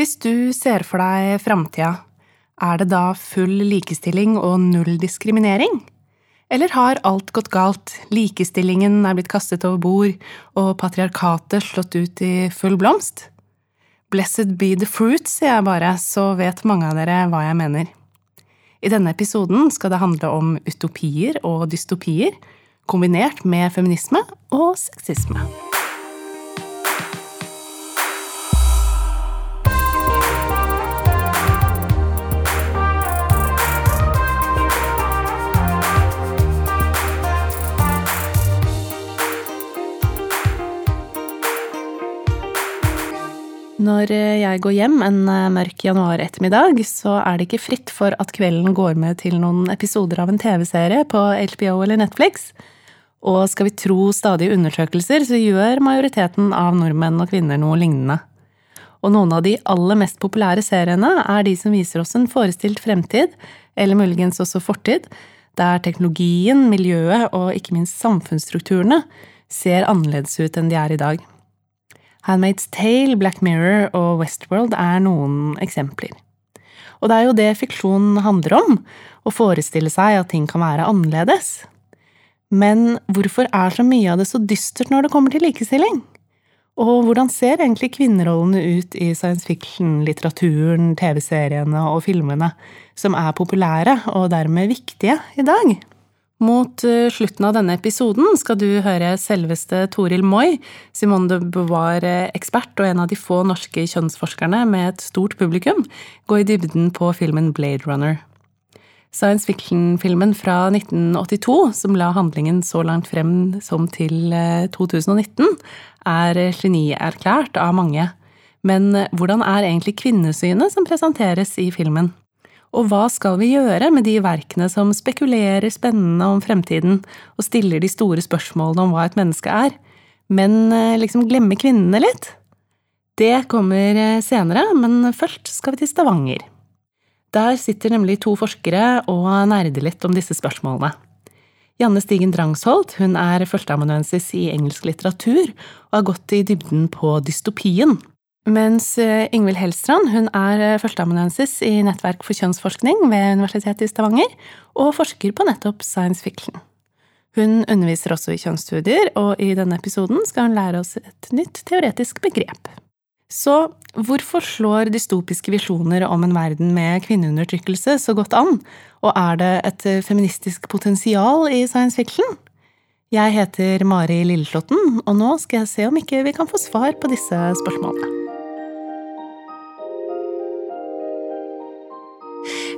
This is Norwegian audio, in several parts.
Hvis du ser for deg framtida, er det da full likestilling og null diskriminering? Eller har alt gått galt, likestillingen er blitt kastet over bord og patriarkatet slått ut i full blomst? Blessed be the fruit, sier jeg bare, så vet mange av dere hva jeg mener. I denne episoden skal det handle om utopier og dystopier, kombinert med feminisme og sexisme. Når jeg går hjem en eh, mørk januarettermiddag, så er det ikke fritt for at kvelden går med til noen episoder av en TV-serie på HBO eller Netflix. Og skal vi tro stadige undersøkelser, så gjør majoriteten av nordmenn og kvinner noe lignende. Og noen av de aller mest populære seriene er de som viser oss en forestilt fremtid, eller muligens også fortid, der teknologien, miljøet og ikke minst samfunnsstrukturene ser annerledes ut enn de er i dag. Handmaid's Tale, Black Mirror og Westworld er noen eksempler. Og det er jo det fiksjon handler om, å forestille seg at ting kan være annerledes. Men hvorfor er så mye av det så dystert når det kommer til likestilling? Og hvordan ser egentlig kvinnerollene ut i science fiction, litteraturen, TV-seriene og filmene, som er populære og dermed viktige i dag? Mot eh, slutten av denne episoden skal du høre selveste Toril Moi, Simone de Beauvoir-ekspert og en av de få norske kjønnsforskerne med et stort publikum, gå i dybden på filmen Blade Runner. Science fiction-filmen fra 1982, som la handlingen så langt frem som til 2019, eh, er genierklært av mange. Men eh, hvordan er egentlig kvinnesynet som presenteres i filmen? Og hva skal vi gjøre med de verkene som spekulerer spennende om fremtiden og stiller de store spørsmålene om hva et menneske er, men eh, liksom glemmer kvinnene litt? Det kommer eh, senere, men først skal vi til Stavanger. Der sitter nemlig to forskere og nerder litt om disse spørsmålene. Janne Stigen Drangsholt hun er førsteamanuensis i engelsk litteratur og har gått i dybden på dystopien, mens eh, Ingvild Helstrand hun er eh, førsteamanuensis i Nettverk for kjønnsforskning ved Universitetet i Stavanger, og forsker på nettopp science fiction. Hun underviser også i kjønnsstudier, og i denne episoden skal hun lære oss et nytt teoretisk begrep. Så hvorfor slår dystopiske visjoner om en verden med kvinneundertrykkelse så godt an, og er det et feministisk potensial i science fiction? Jeg heter Mari Lilleslåtten, og nå skal jeg se om ikke vi kan få svar på disse spørsmålene.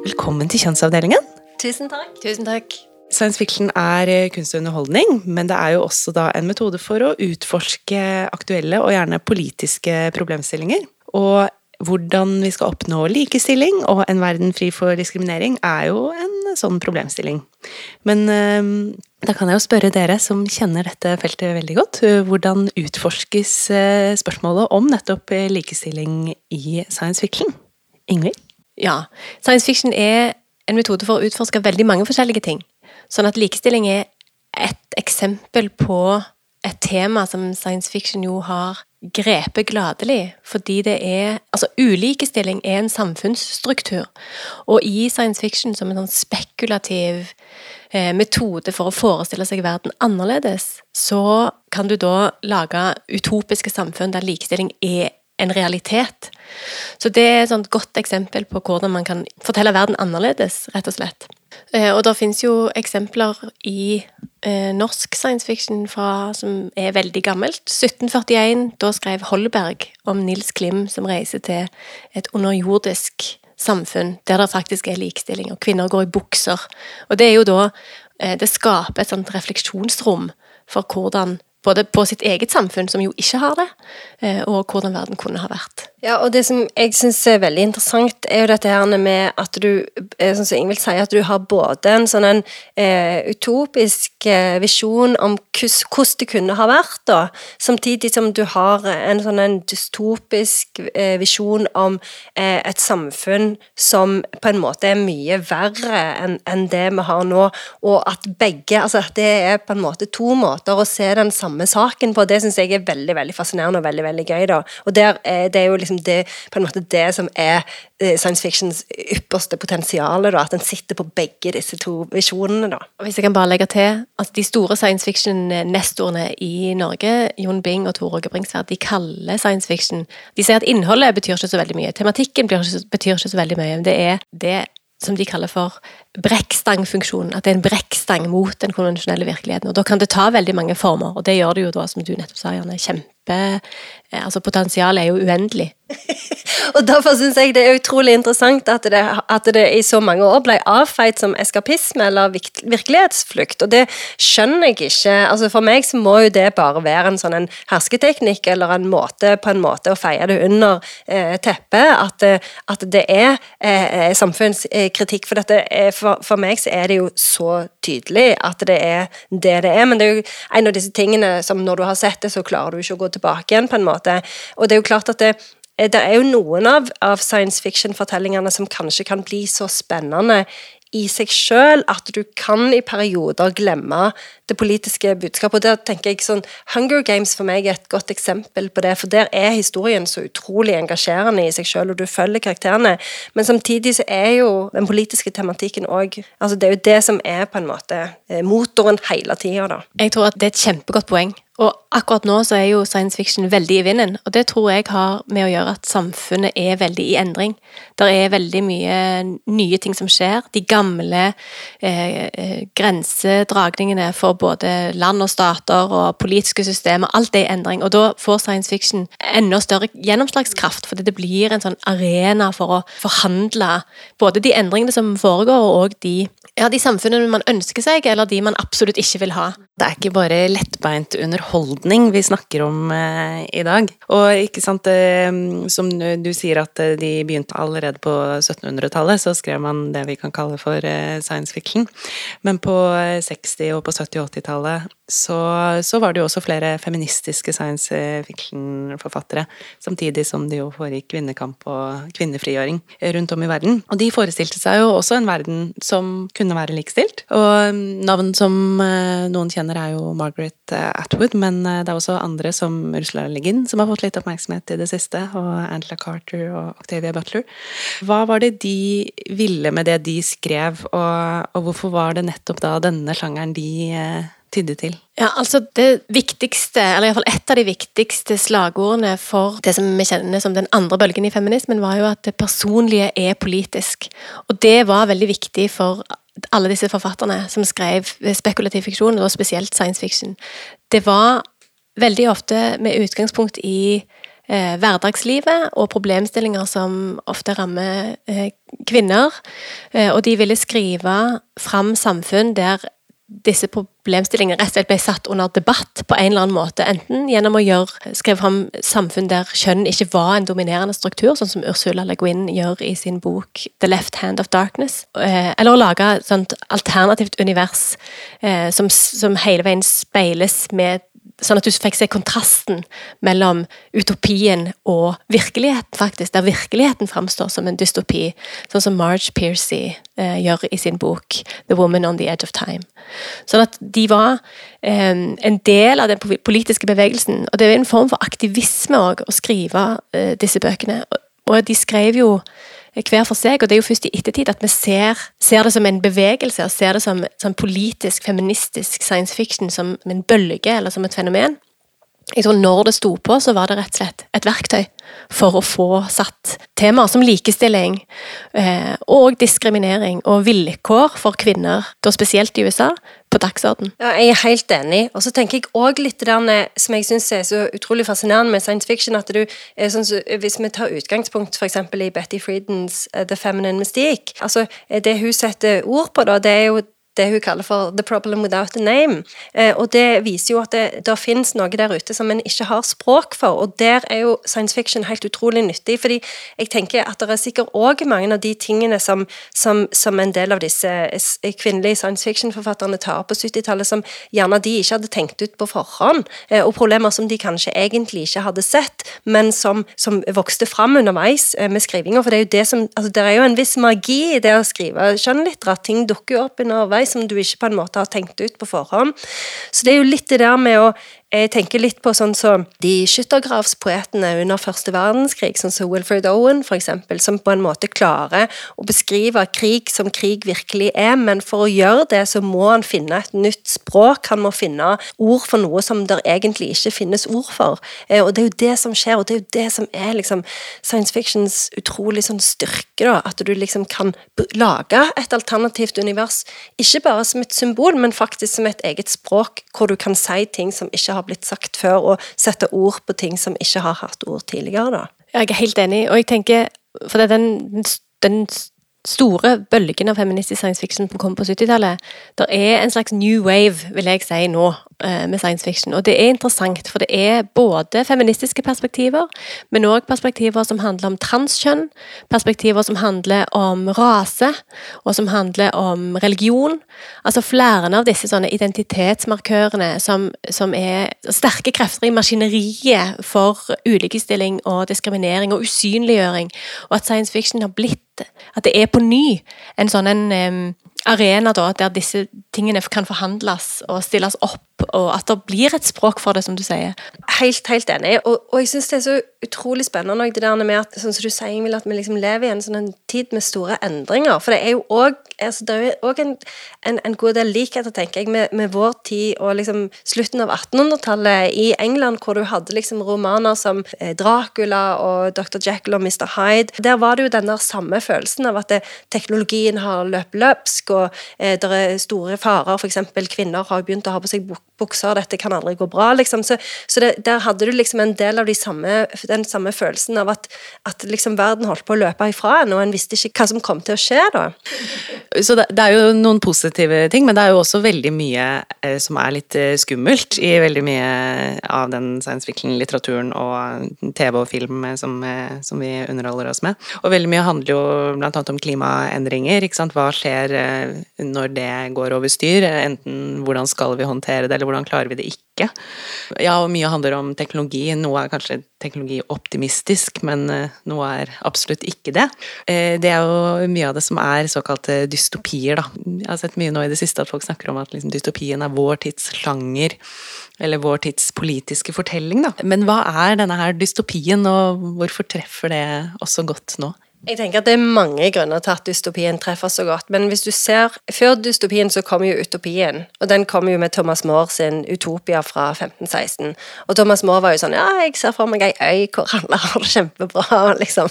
Velkommen til Kjønnsavdelingen. Tusen takk. Tusen takk. Science fiction er eh, kunst og underholdning, men det er jo også da en metode for å utforske aktuelle og gjerne politiske problemstillinger. Og hvordan vi skal oppnå likestilling og en verden fri for diskriminering, er jo en sånn problemstilling. Men eh, da kan jeg jo spørre dere som kjenner dette feltet veldig godt, hvordan utforskes eh, spørsmålet om nettopp likestilling i science fiction? Ingrid? Ja. Science fiction er en metode for å utforske veldig mange forskjellige ting. Sånn at likestilling er et eksempel på et tema som science fiction jo har grepet gladelig, fordi det er Altså, ulikestilling er en samfunnsstruktur, og i science fiction som en sånn spekulativ eh, metode for å forestille seg verden annerledes, så kan du da lage utopiske samfunn der likestilling er en realitet. Så det er et godt eksempel på hvordan man kan fortelle verden annerledes, rett og slett. Eh, og det fins jo eksempler i eh, norsk science fiction fra, som er veldig gammelt. 1741, da skrev Holberg om Nils Klim som reiser til et underjordisk samfunn der det faktisk er likestilling, og kvinner går i bukser. Og det er jo da eh, Det skaper et sånt refleksjonsrom for hvordan både på sitt eget samfunn, som jo ikke har det, eh, og hvordan verden kunne ha vært. Ja, og det som jeg syns er veldig interessant, er jo dette her med at du, eh, sånn som Ingvild sier, at du har både en sånn en eh, utopisk eh, visjon om hvordan det kunne ha vært, da, samtidig som du har en sånn en dystopisk eh, visjon om eh, et samfunn som på en måte er mye verre enn en det vi har nå, og at begge Altså at det er på en måte to måter å se den samme saken på, det syns jeg er veldig, veldig fascinerende og veldig, veldig gøy, da. Og der, det er jo liksom liksom det, på en måte det som er eh, science fictions ypperste potensial, at en sitter på begge disse to visjonene. da. Hvis jeg kan bare legge til, at De store science fiction-nestorene i Norge, Jon Bing og Tor Åge Bringsværd, de kaller science fiction De sier at innholdet betyr ikke så veldig mye. Tematikken betyr ikke så veldig mye. men Det er det som de kaller for brekkstangfunksjonen. At det er en brekkstang mot den konvensjonelle virkeligheten. Og Da kan det ta veldig mange former, og det gjør det jo da, som du nettopp sa, Janne, kjempe Altså Potensialet er jo uendelig. og Derfor syns jeg det er utrolig interessant at det, at det, i så mange år ble avfeid som eskapisme eller virkelighetsflukt. Og det skjønner jeg ikke. Altså For meg så må jo det bare være en sånn en hersketeknikk eller en måte på en måte å feie det under eh, teppet. At, at, det er eh, samfunnskritikk. For, dette for, for, meg så er det jo så tydelig at det er det det er. Men det er jo en av disse tingene som når du har sett det, så klarer du ikke å gå tilbake igjen, på en måte. Og det er jo klart at det, det er jo noen av, av science fiction-fortellingene som kanskje kan bli så spennende i seg sjøl at du kan i perioder glemme det politiske budskapet. Og der tenker jeg sånn Hunger Games for meg er et godt eksempel på det, for der er historien så utrolig engasjerende i seg sjøl, og du følger karakterene. Men samtidig så er jo den politiske tematikken òg altså Det er jo det som er på en måte eh, motoren hele tida, da. Jeg tror at det er et kjempegodt poeng. Og akkurat nå så er jo science fiction veldig i vinden, og det tror jeg har med å gjøre at samfunnet er veldig i endring. Det er veldig mye nye ting som skjer. De gamle eh, eh, grensedragningene for både land og stater og politiske systemer, alt er i endring. Og da får science fiction enda større gjennomslagskraft, fordi det blir en sånn arena for å forhandle både de endringene som foregår, og de, ja, de samfunnene man ønsker seg, eller de man absolutt ikke vil ha. Det er ikke bare lettbeint underholdning vi snakker om eh, i dag. Og ikke sant, eh, som du sier at eh, de begynte allerede på 1700-tallet, så skrev man det vi kan kalle for science fiction. Men på 60- og på 70- og 80-tallet så, så, var det jo også flere feministiske science fiction-forfattere, samtidig som det jo foregikk kvinnekamp og kvinnefrigjøring rundt om i verden. Og de forestilte seg jo også en verden som kunne være likestilt. Og navn som noen kjenner, er jo Margaret Atwood, men det er også andre som Ursula Le Guin, som har fått litt oppmerksomhet i det siste, og Angela Carter og Octavia Butler. Hva var det de ville med det de skrev, og, og hvorfor var det nettopp da denne sjangeren de eh, tydde til? Ja, altså Det viktigste, eller iallfall et av de viktigste slagordene for det som vi kjenner som den andre bølgen i feminismen, var jo at det personlige er politisk. Og det var veldig viktig for alle disse forfatterne som skrev spekulativ fiksjon, og spesielt science fiction. Det var veldig ofte med utgangspunkt i eh, hverdagslivet og problemstillinger som ofte rammer eh, kvinner. Eh, og de ville skrive fram samfunn der disse problemstillingene rett og slett ble satt under debatt på en eller annen måte. Enten gjennom å gjøre, skrive fram samfunn der kjønn ikke var en dominerende struktur, sånn som Ursula Le Guin gjør i sin bok The Left Hand of Darkness. Eh, eller å lage et alternativt univers eh, som, som hele veien speiles med Sånn at du fikk se kontrasten mellom utopien og virkeligheten, faktisk. Der virkeligheten framstår som en dystopi. Sånn som Marge Piercy eh, gjør i sin bok 'The Woman on the Edge of Time'. Sånn at de var eh, en del av den politiske bevegelsen. Og det er en form for aktivisme òg, å skrive eh, disse bøkene. Og, og de skrev jo hver for seg. Og det er jo først i ettertid at vi ser, ser det som en bevegelse, og ser det som som politisk, feministisk science fiction som en bølge, eller som et fenomen. Jeg tror når det sto på, så var det rett og slett et verktøy for å få satt temaer som likestilling eh, og diskriminering og vilkår for kvinner, da spesielt i USA, på dagsorden. Ja, jeg er helt enig. Og så tenker jeg òg litt det der som jeg syns er så utrolig fascinerende med science fiction, at du sånn så, Hvis vi tar utgangspunkt f.eks. i Betty Friedens uh, The Feminine Mystique altså Det hun setter ord på, da, det er jo det hun kaller for 'the problem without a name'. Eh, og det viser jo at det, det finnes noe der ute som en ikke har språk for, og der er jo science fiction helt utrolig nyttig. fordi jeg tenker at det er sikkert òg mange av de tingene som, som, som, en del av disse kvinnelige science fiction-forfatterne tar opp på 70-tallet, som gjerne de ikke hadde tenkt ut på forhånd, eh, og problemer som de kanskje egentlig ikke hadde sett, men som, som vokste fram underveis eh, med skrivinga. For det er jo det som altså det er jo en viss magi i det å skrive skjønnlitteratur. Ting dukker jo opp underveis som du ikke på en måte har tenkt ut på forhånd. Så det er jo litt det der med å jeg tenker litt på sånn som de skyttergravspoetene under første verdenskrig, sånn som Wilfred Owen, for eksempel, som på en måte klarer å beskrive krig som krig virkelig er, men for å gjøre det, så må han finne et nytt språk, han må finne ord for noe som der egentlig ikke finnes ord for. Eh, og det er jo det som skjer, og det er jo det som er liksom science fictions utrolig sånn styrke, da, at du liksom kan lage et alternativt univers, ikke bare som et symbol, men faktisk som et eget språk, hvor du kan si ting som ikke har blitt sagt før, og sette ord på ting som ikke har hatt ord tidligere. da. Jeg er helt enig, og jeg tenker For det er den, den store bølgen av feministisk science fiction som kom på 70-tallet. Det er en slags new wave, vil jeg si nå, eh, med science fiction. Og det er interessant, for det er både feministiske perspektiver, men òg perspektiver som handler om transkjønn, perspektiver som handler om rase, og som handler om religion. Altså flere av disse sånne identitetsmarkørene som, som er sterke krefter i maskineriet for ulikestilling og diskriminering og usynliggjøring, og at science fiction har blitt at det er på ny en sånn en arena da, der disse tingene kan forhandles og stilles opp, og at det blir et språk for det, som du sier. Helt, helt enig. Og, og jeg syns det er så utrolig spennende det der med at sånn som du sier, Ingvild, at vi liksom lever i en sånn tid med store endringer. For det er jo òg altså, også en, en, en, god del likheter, tenker jeg, med, med, vår tid og liksom slutten av 1800-tallet i England, hvor du hadde liksom romaner som eh, Dracula og Dr. Jekyll og Mr. Hyde. Der var det jo den der samme følelsen av at det, teknologien har løpt løpsk, og eh, det er store farer, f.eks. kvinner har begynt å ha på seg bukser, dette kan aldri gå bra, liksom. Så, så det, der hadde du liksom en del av de samme, den samme følelsen av at, at liksom verden holdt på å løpe ifra en, og en visste ikke hva som kom til å skje da. Så det, det, er jo noen positive ting, men det er jo også veldig mye eh, som er litt eh, skummelt i veldig mye av den science fiction-litteraturen og TV og film eh, som, eh, som, vi underholder oss med. Og veldig mye handler jo blant annet om klimaendringer. ikke sant? Hva skjer eh, når det går over styr? Enten hvordan skal vi håndtere det, eller klarer vi det ikke? Ja, og mye handler om teknologi. Noe er kanskje teknologioptimistisk, men eh, noe er absolutt ikke det. Det er jo mye av det som er såkalte dystopier, da. Jeg har sett mye nå i det siste at folk snakker om at liksom, dystopien er vår tids sjanger, eller vår tids politiske fortelling, da. Men hva er denne her dystopien, og hvorfor treffer det oss så godt nå? Jeg tenker at Det er mange grunner til at dystopien treffer så godt, men hvis du ser Før dystopien så kom jo utopien, og den kom jo med Thomas More sin Utopia fra 1516. Og Thomas More var jo sånn Ja, jeg ser for meg ei øy hvor alle har det kjempebra, liksom.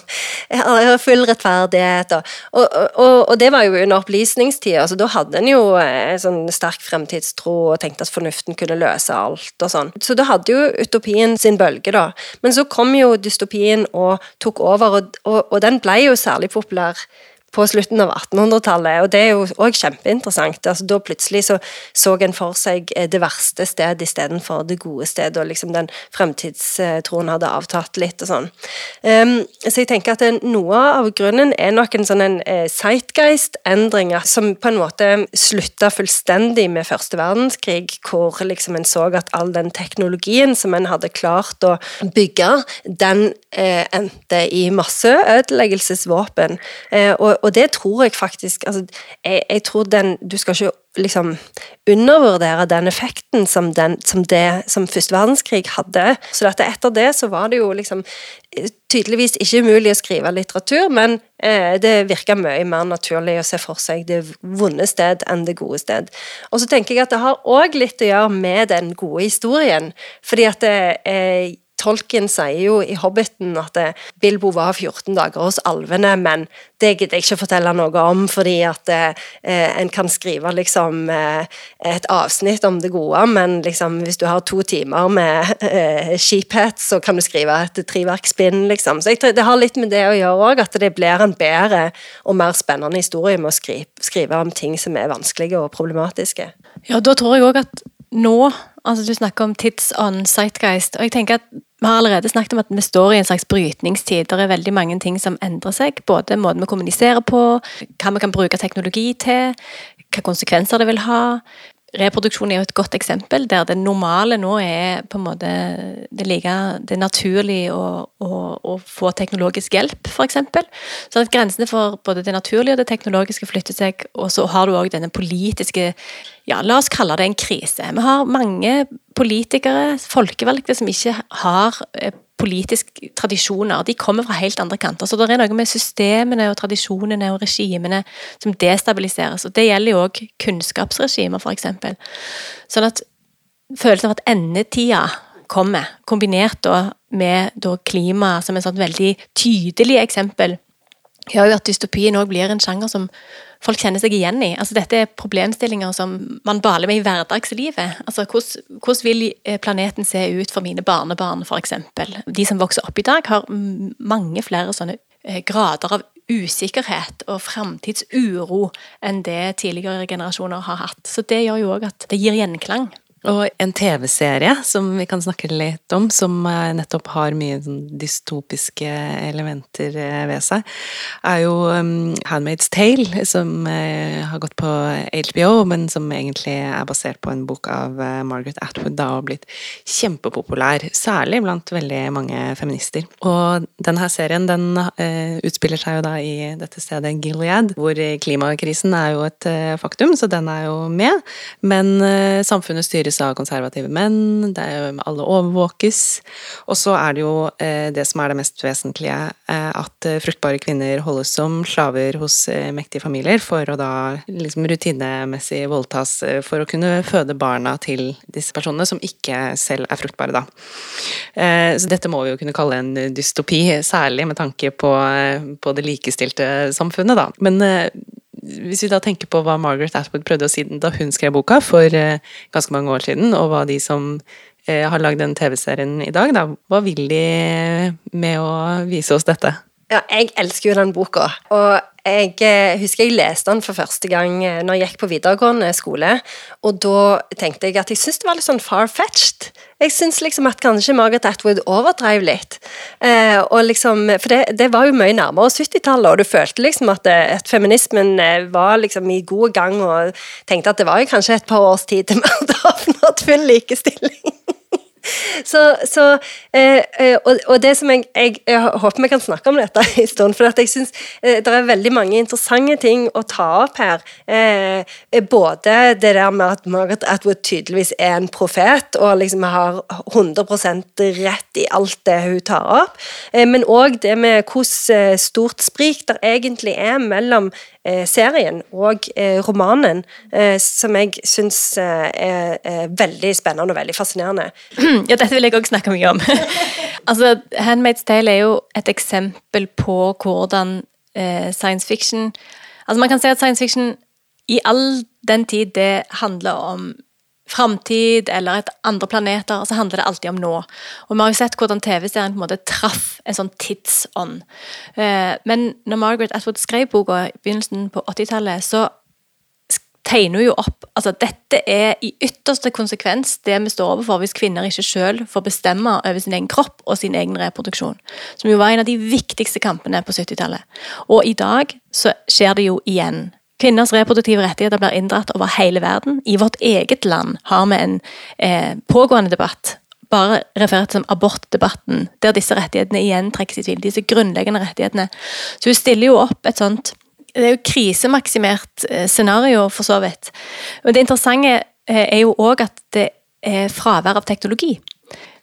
Full rettferdighet. Og, og, og, og det var jo under opplysningstida, så da hadde en jo en sånn sterk fremtidstro og tenkte at fornuften kunne løse alt og sånn. Så da hadde jo utopien sin bølge, da. Men så kom jo dystopien og tok over, og, og den ble jo særlig populær på slutten av 1800-tallet, og det er jo òg kjempeinteressant. Altså, da plutselig så, så en for seg eh, det verste sted istedenfor det gode stedet, og liksom den fremtidstroen hadde avtatt litt og sånn. Um, så jeg tenker at noe av grunnen er nok en sånn en uh, Zeitgeist-endring som på en måte slutta fullstendig med første verdenskrig, hvor liksom en så at all den teknologien som en hadde klart å bygge, den eh, endte i masseødeleggelsesvåpen. Eh, og og det tror jeg faktisk altså, jeg, jeg, tror den Du skal ikke liksom undervurdere den effekten som, den, som det som første verdenskrig hadde. Så dette, etter det så var det jo liksom tydeligvis ikke umulig å skrive litteratur, men eh, det virka mye mer naturlig å se for seg det vonde sted enn det gode sted. Og så tenker jeg at det har òg litt å gjøre med den gode historien, fordi at det, eh, Tolkien sier jo i Hobbiten at eh, Bilbo var 14 dager hos alvene, men det gidder jeg ikke fortelle noe om, fordi at eh, en kan skrive liksom eh, et avsnitt om det gode, men liksom hvis du har to timer med eh, skiphet, så kan du skrive et treverksbind, liksom. Så jeg det har litt med det å gjøre òg, at det blir en bedre og mer spennende historie med å skrive, skrive om ting som er vanskelige og problematiske. Ja, da tror jeg òg at nå altså Du snakker om tidsånd, sightguist. og jeg tenker at vi har allerede snakket om at vi står i en slags brytningstid. Det er veldig mange ting som endrer seg. Både måten vi kommuniserer på, hva vi kan bruke teknologi til, hva konsekvenser det vil ha. Reproduksjon er jo et godt eksempel, der det normale nå er på en måte det, like, det er naturlig å, å, å, få teknologisk hjelp, f.eks. Sånn at grensene for både det naturlige og det teknologiske flytter seg, og så har du òg denne politiske ja, la oss kalle det en krise. Vi har mange politikere, folkevalgte, som ikke har eh, politiske tradisjoner. De kommer fra helt andre kanter. Så det er noe med systemene og tradisjonene og regimene som destabiliseres. Og det gjelder jo òg kunnskapsregimer, f.eks. Sånn at følelsen av at endetida kommer, kombinert da med da klima som et sånt veldig tydelig eksempel, gjør jo at dystopien òg blir en sjanger som folk kjenner seg igjen i. Altså, dette er problemstillinger som man baler med i hverdagslivet. Altså, hvordan, hvordan vil eh, planeten se ut for mine barnebarn, f.eks.? De som vokser opp i dag, har mange flere sånne eh, grader av usikkerhet og framtidsuro enn det tidligere generasjoner har hatt. Så det gjør jo òg at det gir gjenklang. Og en TV-serie som vi kan snakke litt om, som eh, nettopp har mye sånn dystopiske elementer eh, ved seg, er jo um, Handmaid's Tale, som uh, har gått på HBO, men som egentlig er basert på en bok av Margaret Atwood, da, og blitt kjempepopulær, særlig blant veldig mange feminister. Og denne serien den utspiller seg jo da i dette stedet Gilead, hvor klimakrisen er jo et faktum, så den er jo med, men samfunnet styres styres av konservative menn, det er, alle overvåkes. Og så er det jo eh, det som er det mest vesentlige, eh, at eh, fruktbare kvinner holdes som slaver hos mektige familier for å da liksom rutinemessig voldtas for å kunne føde barna til disse personene, som ikke selv er fruktbare, da. Så dette må vi jo kunne kalle en dystopi, særlig med tanke på, på det likestilte samfunnet, da. Men hvis vi da tenker på hva Margaret Atwood prøvde å si da hun skrev boka for eh, ganske mange år siden, og hva de som eh, har lagd den TV-serien i dag, da, hva vil de med å vise oss dette? Ja, jeg elsker jo den boka. Og jeg eh, husker jeg leste den for første gang når jeg gikk på videregående skole. Og da tenkte jeg at jeg syntes det var litt sånn far-fetched. Jeg syns liksom at kanskje Margaret Atwood overdrev litt. Eh, liksom, for det, det, var jo mye nærmere 70-tallet, og du følte liksom at, at feminismen var liksom i god gang, og tenkte at det var jo kanskje et par års tid til vi hadde oppnådd full likestilling. Så, så eh, eh, og, og, det som jeg, jeg, jeg, håper vi kan snakke om dette en stund, for jeg syns eh, det er veldig mange interessante ting å ta opp her. Eh, eh både det der med at Margaret Atwood tydeligvis er en profet, og liksom har 100% rett i alt det hun tar opp, eh, men òg det med hvordan stort sprik det egentlig er mellom serien og eh, romanen, eh, som jeg syns er, veldig spennende og veldig fascinerende. Ja, dette vil jeg òg snakke mye om. altså, 'Handmaid's Tale' er jo et eksempel på hvordan science fiction Altså, man kan si at science fiction i all den tid det handler om framtid eller et andre planeter, så handler det alltid om nå. Og Vi har jo sett hvordan TV-serien på en måte traff en sånn tidsånd. Eh, men når Margaret Atwood skrev boka i begynnelsen på 80-tallet, så tegner hun jo opp altså Dette er i ytterste konsekvens det vi står overfor hvis kvinner ikke selv får bestemme over sin egen kropp og sin egen reproduksjon. Som jo var en av de viktigste kampene på 70-tallet. Og i dag så skjer det jo igjen. Kvinners reproduktive rettigheter blir inndratt over hele verden. I vårt eget land har vi en eh, pågående debatt, bare referert som abortdebatten, der disse rettighetene igjen trekkes i tvil. Disse grunnleggende rettighetene. Så hun stiller jo opp et sånt Det er jo krisemaksimert eh, scenario, for så vidt. Men det interessante eh, er jo òg at det er fravær av teknologi.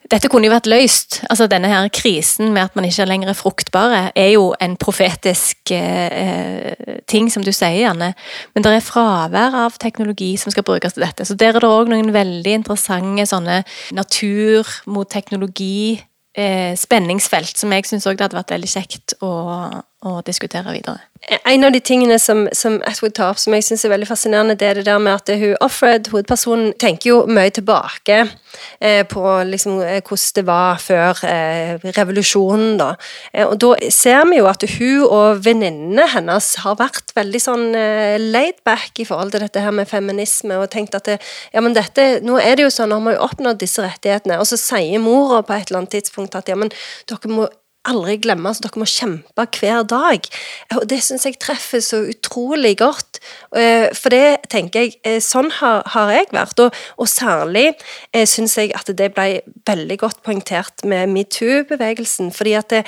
Dette kunne jo vært løst. altså Denne her krisen med at man ikke er lenger er fruktbare, er jo en profetisk eh, ting, som du sier, Janne. Men det er fravær av teknologi som skal brukes til dette. Så der er det òg noen veldig interessante sånne natur mot teknologi eh, som jeg syns òg det hadde vært veldig kjekt å, å, diskutere videre. En av de tingene som, som Atwood tar opp som jeg syns er veldig fascinerende, det er det der med at hun Offred, hovedpersonen, tenker jo mye tilbake eh, på liksom, eh, hvordan det var før eh, revolusjonen, da. Eh, og da ser vi jo at hun og venninnene hennes har vært veldig sånn eh, laid back i forhold til dette her med feminisme, og tenkt at det, ja, men dette, nå er det jo sånn, nå har vi jo oppnådd disse rettighetene, og så sier mora på et eller annet tidspunkt at ja, men dere må aldri glemme, så dere må kjempe hver dag. Og det syns jeg treffer så utrolig godt. Eh, for det tenker jeg, eh, sånn har, har jeg vært. Og, og særlig eh, syns jeg at det ble veldig godt poengtert med metoo-bevegelsen. fordi at det,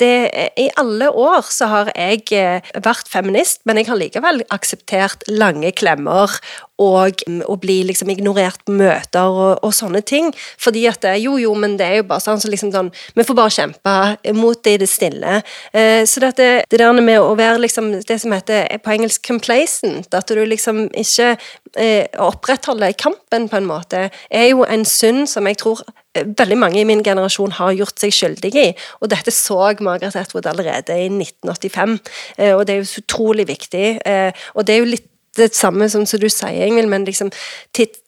det, I alle år så har jeg vært feminist, men jeg har likevel akseptert lange klemmer og å bli liksom ignorert på møter og, og, sånne ting. Fordi at jo, jo, men det er jo bare sånn, så liksom sånn Vi får bare kjempe mot det i det stille. Eh, så dette, det der med å være liksom det som heter på engelsk 'complacent', at du liksom ikke eh, opprettholder kampen, på en måte, er jo en synd som jeg tror eh, veldig mange i min generasjon har gjort seg skyldig i. Og dette så Margaret Atwood allerede i 1985, eh, og det er jo utrolig viktig. Eh, og det er jo litt det samme som, du sier, Ingvild, men liksom,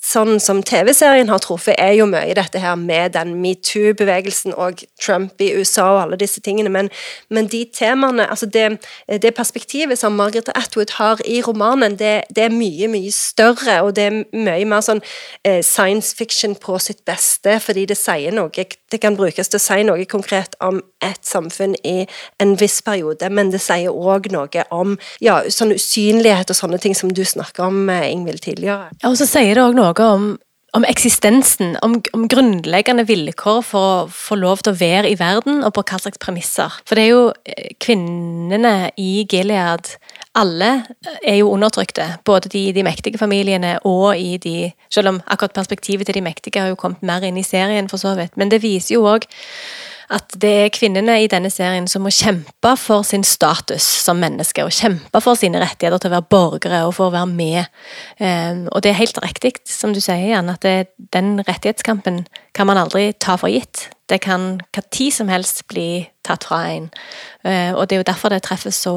sånn som TV-serien har truffet, er jo mye dette her med den metoo-bevegelsen og Trump i USA og alle disse tingene, men, men de temaene, altså det, det, perspektivet som Margaret Atwood har i romanen, det, det, er mye, mye større, og det er mye mer sånn eh, science fiction på sitt beste, fordi det sier noe, det kan brukes til å si noe konkret om et samfunn i en viss periode, men det sier òg noe om ja, sånn usynlighet og sånne ting som du snakka om, med Ingvild, tidligere. Og så sier det òg noe om, om eksistensen, om, om, grunnleggende vilkår for å få lov til å være i verden, og på hva slags premisser. For det er jo eh, kvinnene i Gilead alle er jo undertrykte. Både de, de mektige familiene og i de Selv om akkurat perspektivet til de mektige har jo kommet mer inn i serien, for så vidt. Men det viser jo òg at det er kvinnene i denne serien som må kjempe for sin status som menneske, og kjempe for sine rettigheter til å være borgere og for å være med. Um, og det er helt riktig, som du sier, Jan, at den rettighetskampen kan man aldri ta for gitt. Det kan hva tid som helst bli tatt fra en. Uh, og det er jo derfor det treffer så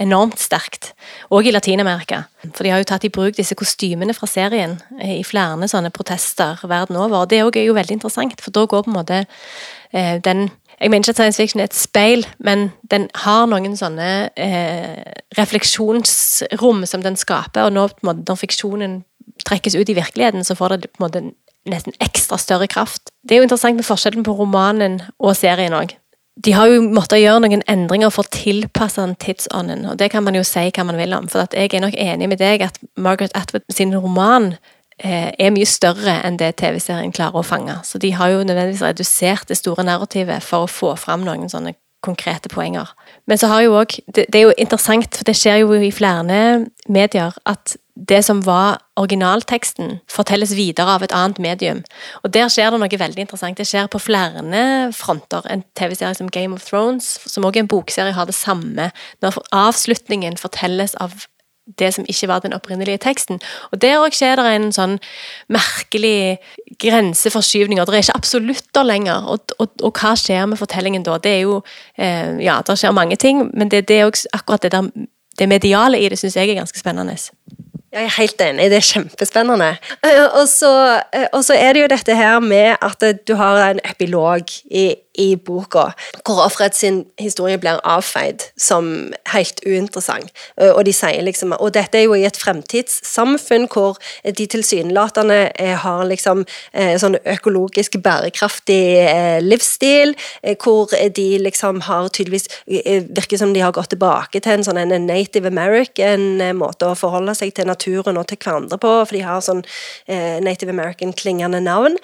enormt sterkt, òg i Latin-Amerika. For de har jo tatt i bruk disse kostymene fra serien i flere sånne protester verden over. Og det er jo veldig interessant, for da går på en måte eh, den jeg mener ikke at science fiction er et speil, men den har noen sånne eh, refleksjonsrom som den skaper, og nå, når, fiksjonen trekkes ut i virkeligheten, så får det på en måte nesten ekstra større kraft. Det er jo interessant med forskjellen på romanen og serien òg. De har jo måttet gjøre noen endringer for å tilpasse den tidsånden, og det kan man jo si hva man vil om. For jeg er nok enig med deg at Margaret Atwood sin roman Eh, er mye større enn det TV-serien klarer å fange. Så de har jo nødvendigvis redusert det store narrativet for å få fram noen sånne konkrete poenger. Men så har jo også, det, det, er jo interessant, for det skjer jo i flere medier, at det som var originalteksten, fortelles videre av et annet medium. Og der skjer det noe veldig interessant. Det skjer på flere fronter. En TV-serie som Game of Thrones, som også er en bokserie, har det samme. Når avslutningen fortelles av det som ikke var den opprinnelige teksten. Og Der òg skjer det en sånn merkelig grenseforskyvning. Det er ikke absolutter lenger. Og, og, og, hva skjer med fortellingen da? Det er jo eh, Ja, det skjer mange ting, men det, det er også akkurat det der det mediale i det syns jeg er ganske spennende. Jeg er helt enig, det er kjempespennende. Eh, og så, eh, og så er det jo dette her med at du har en epilog i i boka, hvor offeret sin historie blir avfeid som helt uinteressant. Eh, og de sier liksom Og dette er jo i et fremtidssamfunn hvor de tilsynelatende eh, har liksom eh, sånn økologisk bærekraftig livsstil, hvor de liksom har tydeligvis Virker som de har gått tilbake til en sånn en native american måte å forholde seg til naturen og til hverandre på, for de har sånn native american-klingende navn.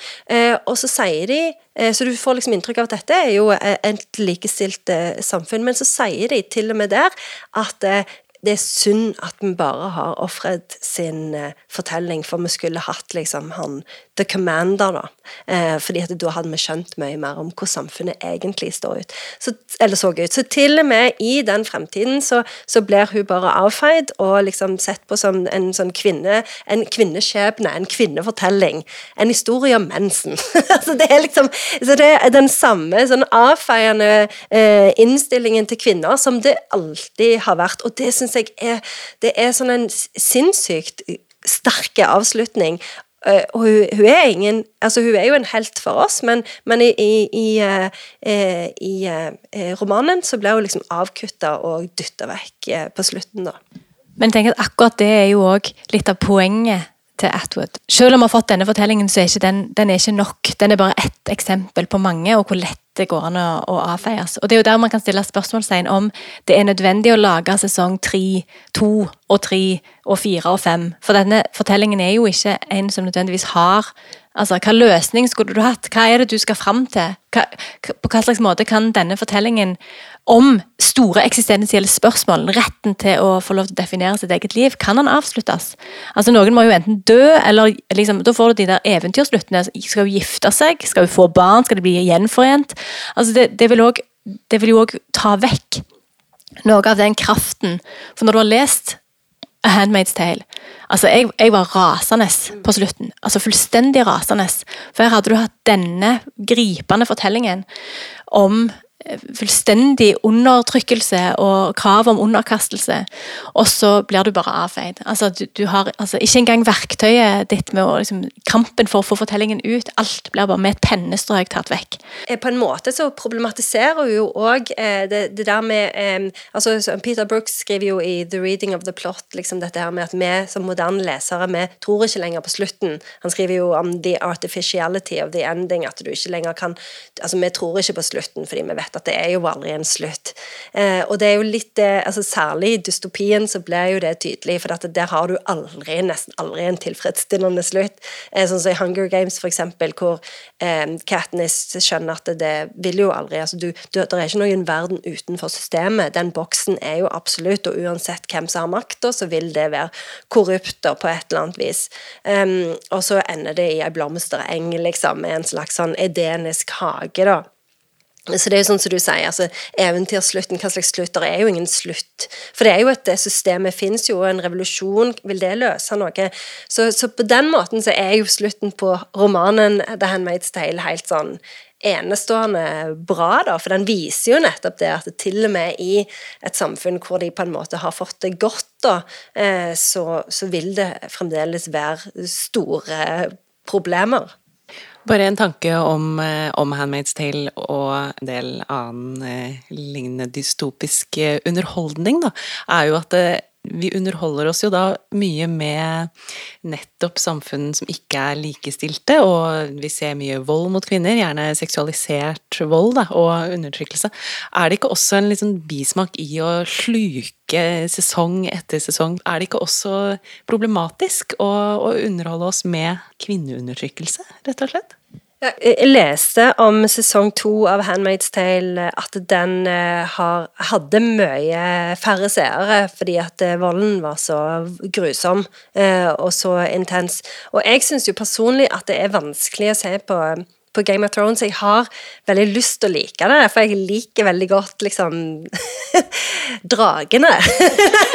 Og så sier de Eh, så du får liksom inntrykk av at dette er jo et likestilt eh, samfunn. Men så sier de til og med der at eh, det er synd at vi bare har Offred sin fortelling, for vi skulle hatt liksom han The Commander, da. Eh, fordi at da hadde vi skjønt mye mer om hvordan samfunnet egentlig står ut. Så, eller så ut. Så til og med i den fremtiden så, så blir hun bare avfeid og liksom sett på som en sånn kvinne, en kvinneskjebne, en kvinnefortelling. En historie om mensen. altså det er liksom Så det er den samme sånn avfeiende eh, innstillingen til kvinner som det alltid har vært, og det syns jeg er Det er sånn en sinnssykt sterke avslutning Uh, og hun, hun, er ingen Altså, hun er jo en helt for oss, men, men i, i, i, uh, i uh, romanen så ble hun liksom avkutta og dytta vekk på slutten, da. Men jeg tenker at akkurat det er jo òg litt av poenget til Atwood. Selv om vi har fått denne fortellingen, så er ikke den, den er ikke nok. Den er bare ett eksempel på mange, og hvor lett det går an å, avfeies. Og det er jo der man kan stille spørsmålstegn om det er nødvendig å lage sesong tre, to og tre og fire og fem. For denne fortellingen er jo ikke en som nødvendigvis har Altså, Hva løsning skulle du hatt? Hva er det du skal fram til? Hva, på hva slags måte kan denne fortellingen om store eksistensielle spørsmål, retten til å få lov til å definere sitt eget liv, kan den avsluttes? Altså, Noen må jo enten dø, eller liksom, da får du de der eventyrsluttene. Skal hun gifte seg? Skal hun få barn? Skal de bli gjenforent? Altså, det, det, vil også, det vil jo òg ta vekk noe av den kraften. For når du har lest A Handmaid's Tale. Altså, jeg, jeg, var rasende på slutten. Altså Fullstendig rasende. For her hadde du hatt denne gripende fortellingen om fullstendig undertrykkelse og krav om underkastelse, og så blir du bare avfeid. Altså, du, du har altså, ikke engang verktøyet ditt med å, liksom, kampen for å få fortellingen ut. Alt blir bare med et pennestrøk tatt vekk. Eh, på en måte så problematiserer hun jo òg eh, det, det, der med eh, altså Peter Brooks skriver jo i The Reading of the Plot liksom dette her med at vi som moderne lesere vi tror ikke lenger på slutten. Han skriver jo om the artificiality of the ending, at du ikke lenger kan altså Vi tror ikke på slutten fordi vi vet at det er jo aldri en slutt. Eh, og det er jo litt det altså Særlig i dystopien så blir jo det tydelig, for at der har du aldri, nesten aldri en tilfredsstillende slutt. Eh, sånn som i Hunger Games, for eksempel, hvor eh, Katniss skjønner at det vil jo aldri altså du, du, Det er ikke noen verden utenfor systemet. Den boksen er jo absolutt, og uansett hvem som har makta, så vil det være korrupt på et eller annet vis. Um, og så ender det i ei blomstereng, liksom, med en slags sånn edenisk hage, da. Så det er jo sånn som du sier, altså eventyrslutten, hva slags slutt? Det er jo ingen slutt. For det er jo at det systemet fins jo, og en revolusjon, vil det løse noe? Så, så, på den måten så er jo slutten på romanen The Handmaid's Tale helt sånn enestående bra, da, for den viser jo nettopp det at det til og med i et samfunn hvor de på en måte har fått det godt, da, eh, så, så vil det fremdeles være store problemer. Bare en tanke om, eh, om Handmaid's Tale og en del annen eh, lignende dystopisk eh, underholdning, da, er jo at det, vi underholder oss jo da mye med nettopp samfunn som ikke er likestilte, og vi ser mye vold mot kvinner, gjerne seksualisert vold da, og undertrykkelse. Er det ikke også en liksom bismak i å sluke sesong etter sesong? Er det ikke også problematisk å, å underholde oss med kvinneundertrykkelse, rett og slett? Jeg leste om sesong to av Handmaid's Tale at den eh, har, hadde mye færre seere fordi at eh, volden var så grusom eh, og så intens. Og jeg syns jo personlig at det er vanskelig å se på på Game of Thrones. Jeg har veldig lyst til å like det, for jeg liker veldig godt liksom Dragene.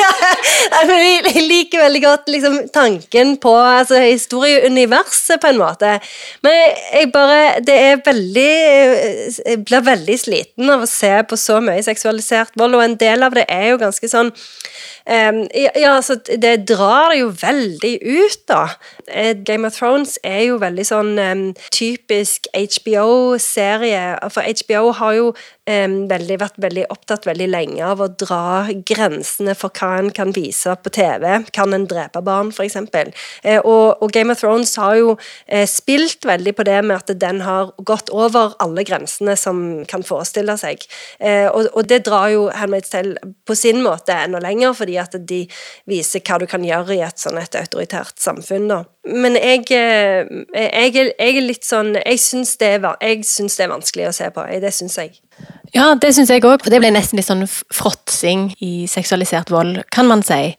jeg liker veldig godt liksom tanken på altså, historieuniverset, på en måte. Men jeg bare Det er veldig Jeg blir veldig sliten av å se på så mye seksualisert vold, og en del av det er jo ganske sånn um, Ja, altså, det drar jo veldig ut, da. Eh, Game of Thrones er jo veldig sånn um, typisk HBO-serie. For HBO har jo veldig, vært veldig opptatt veldig lenge av å dra grensene for hva en kan vise på TV. Kan en drepe barn, f.eks.? Eh, og, og Game of Thrones har jo eh, spilt veldig på det med at den har gått over alle grensene som kan forestille seg. Eh, og, og det drar jo Handmaid's Tale på sin måte enda lenger, fordi at de viser hva du kan gjøre i et sånn et autoritært samfunn. da. Men jeg, jeg, jeg, er litt sånn Jeg syns det, det, er vanskelig å se på. Det syns jeg. Ja, det syns jeg òg. Det ble nesten litt sånn fråtsing i seksualisert vold, kan man si.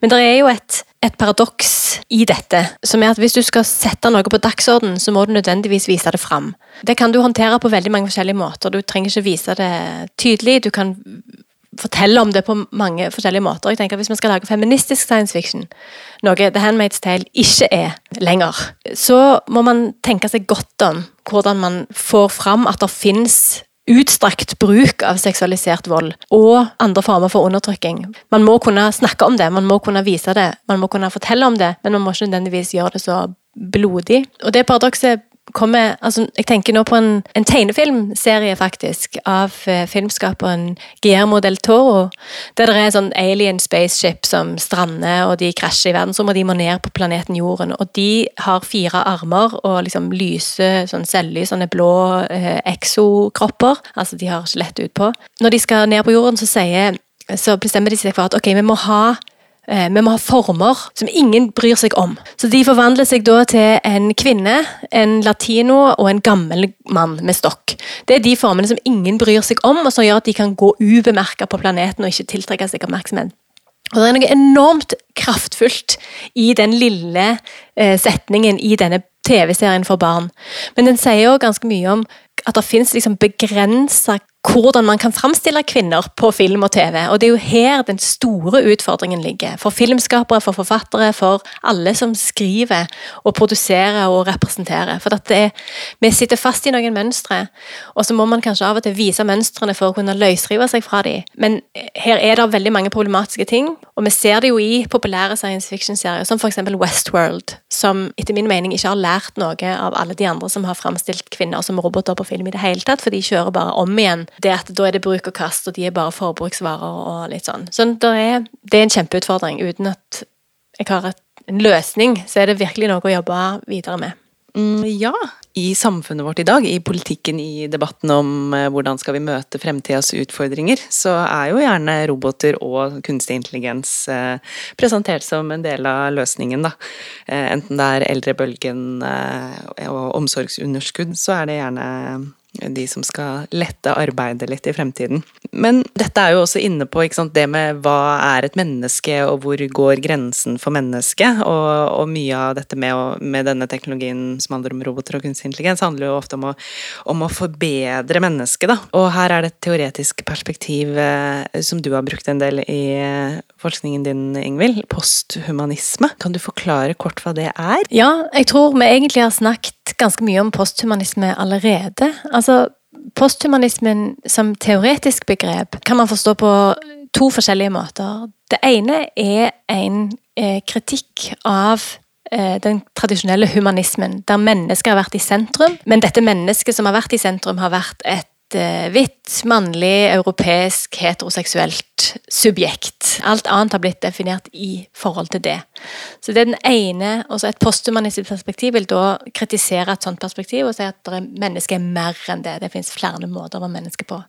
Men det er jo et, et paradoks i dette, som er at hvis du skal sette noe på dagsorden, så må du nødvendigvis vise det fram. Det kan du håndtere på veldig mange forskjellige måter. Du trenger ikke vise det tydelig. Du kan fortelle om det på mange forskjellige måter. Jeg tenker at Hvis man skal lage feministisk science fiction, noe The Handmaid's Tale ikke er lenger, så må man tenke seg godt om hvordan man får fram at det finnes utstrakt bruk av seksualisert vold og andre former for undertrykking. Man må kunne snakke om det, man må kunne vise det, man må kunne fortelle om det, men man må ikke nødvendigvis gjøre det så blodig. Og det paradokset kommer altså, Jeg tenker nå på en, en tegnefilmserie, faktisk, av eh, filmskaperen Guillermo del Toro. Der det er sånn alien spaceship som strander, og de krasjer i verdensrommet, og de må ned på planeten Jorden. Og de har fire armer og liksom lyse, sånn selvlys, sånne blå eh, exokropper. Altså, de har skjelett utpå. Når de skal ned på jorden, så sier så bestemmer de seg for at ok, vi må ha vi må ha former som ingen bryr seg om. Så de forvandler seg da til en kvinne, en latino og en gammel mann med stokk. Det er de formene som ingen bryr seg om, og som gjør at de kan gå ubemerka på planeten og ikke tiltrekke seg oppmerksomhet. Og Det er noe enormt kraftfullt i den lille eh, setningen i denne TV-serien for barn. Men den sier også ganske mye om at det finnes liksom begrensa hvordan man kan framstille kvinner på film og TV. Og det er jo her den store utfordringen ligger. For filmskapere, for forfattere, for alle som skriver og produserer og representerer. For er, vi sitter fast i noen mønstre, og så må man kanskje av og til vise mønstrene for å kunne løsrive seg fra dem. Men her er det veldig mange problematiske ting, og vi ser det jo i populære science fiction-serier, som f.eks. Westworld, som etter min mening ikke har lært noe av alle de andre som har framstilt kvinner som roboter på film i det hele tatt, for de kjører bare om igjen det at da er det bruk og kast, og de er bare forbruksvarer og litt sånn. Så det er, det er en kjempeutfordring. Uten at jeg har en løsning, så er det virkelig noe å jobbe videre med. Mm, ja, i samfunnet vårt i dag, i politikken, i debatten om eh, hvordan skal vi møte fremtidas utfordringer, så er jo gjerne roboter og kunstig intelligens eh, presentert som en del av løsningen, da. Eh, enten det er eldrebølgen og omsorgsunderskudd, så er det gjerne de som skal lette arbeidet litt i fremtiden. Men dette er jo også inne på sant, det med hva er et menneske, og hvor går grensen for mennesket? Og, og mye av dette med, med, denne teknologien som handler om roboter og kunstig intelligens, handler jo ofte om å, om å forbedre mennesket, da. Og her er det et teoretisk perspektiv eh, som du har brukt en del i eh, forskningen din, Ingvild. Posthumanisme. Kan du forklare kort hva det er? Ja, jeg tror vi egentlig har snakket ganske mye om posthumanisme allerede. Posthumanismen som teoretisk begrep kan man forstå på to forskjellige måter. Det ene er en eh, kritikk av eh, den tradisjonelle humanismen, der mennesket har vært i sentrum. Men dette mennesket som har vært i sentrum, har vært et hvitt, mannlig, europeisk, heteroseksuelt subjekt. Alt annet har blitt definert i forhold til det. Så det er den ene, også Et posthumanistisk perspektiv vil da kritisere et sånt perspektiv og si at mennesket er mer enn det. Det finnes flere måter å være menneske på.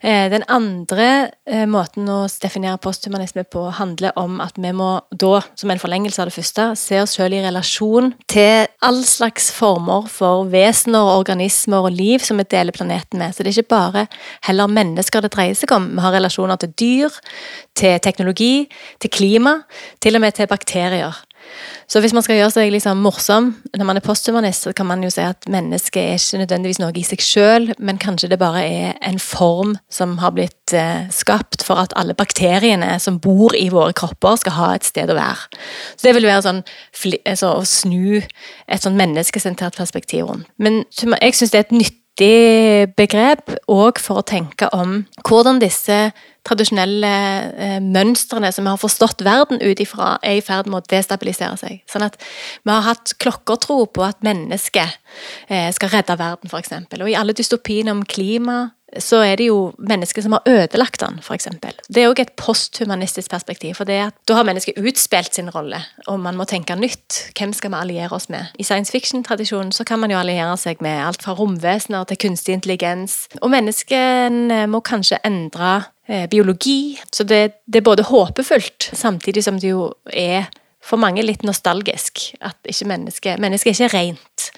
Eh, den andre eh, måten å definere posthumanisme på handler om at vi må da, som en forlengelse av det første, se oss selv i relasjon til all slags former for vesener, organismer og liv som vi deler planeten med. Så det er ikke bare heller mennesker det dreier seg om. Vi har relasjoner til dyr, til teknologi, til klima, til og med til bakterier. Så hvis man skal gjøre seg liksom morsom når man er posthumanist, så kan man jo si at mennesket er ikke nødvendigvis noe i seg sjøl, men kanskje det bare er en form som har blitt eh, skapt for at alle bakteriene som bor i våre kropper, skal ha et sted å være. Så det vil være sånn altså, å snu et sånn menneskesentrert perspektiv rundt. Men jeg syns det er et nytt viktig begrep òg for å tenke om hvordan disse tradisjonelle eh, mønstrene som vi har forstått verden ut ifra, er i ferd med å destabilisere seg. Sånn at vi har hatt klokkertro på at mennesket eh, skal redde verden, f.eks. Og i alle dystopiene om klima så er det jo mennesker som har ødelagt den, f.eks. Det er òg et posthumanistisk perspektiv. For det at da har mennesket utspilt sin rolle, og man må tenke nytt. Hvem skal vi alliere oss med? I science fiction-tradisjonen så kan man jo alliere seg med alt fra romvesener til kunstig intelligens. Og mennesken må kanskje endre eh, biologi. Så det, det er både håpefullt, samtidig som det jo er for mange litt nostalgisk. At ikke mennesket Mennesket er ikke rent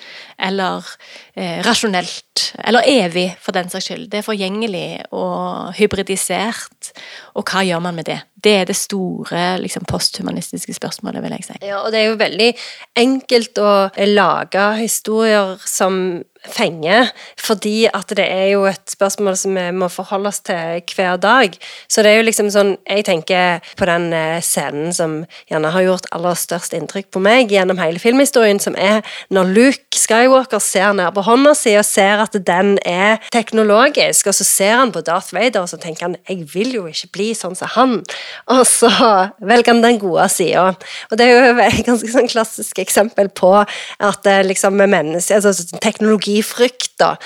eller eh, rasjonelt. Eller evig, for den saks skyld. Det er forgjengelig og hybridisert. Og hva gjør man med det? Det er det store liksom, posthumanistiske spørsmålet, vil jeg si. Ja, og det er jo veldig enkelt å lage historier som fenger, fordi at det er jo et spørsmål som vi må forholde oss til hver dag. Så det er jo liksom sånn Jeg tenker på den eh, scenen som gjerne har gjort aller størst inntrykk på meg gjennom hele filmhistorien, som er når Luke Skywalker Skywalker ser ned på hånda si og ser at den er teknologisk, og så ser han på Darth Vader og så tenker han 'jeg vil jo ikke bli sånn som han', og så velger han den gode sida. Og det er jo et ganske sånn klassisk eksempel på at det liksom menneske, altså teknologifrykt, da.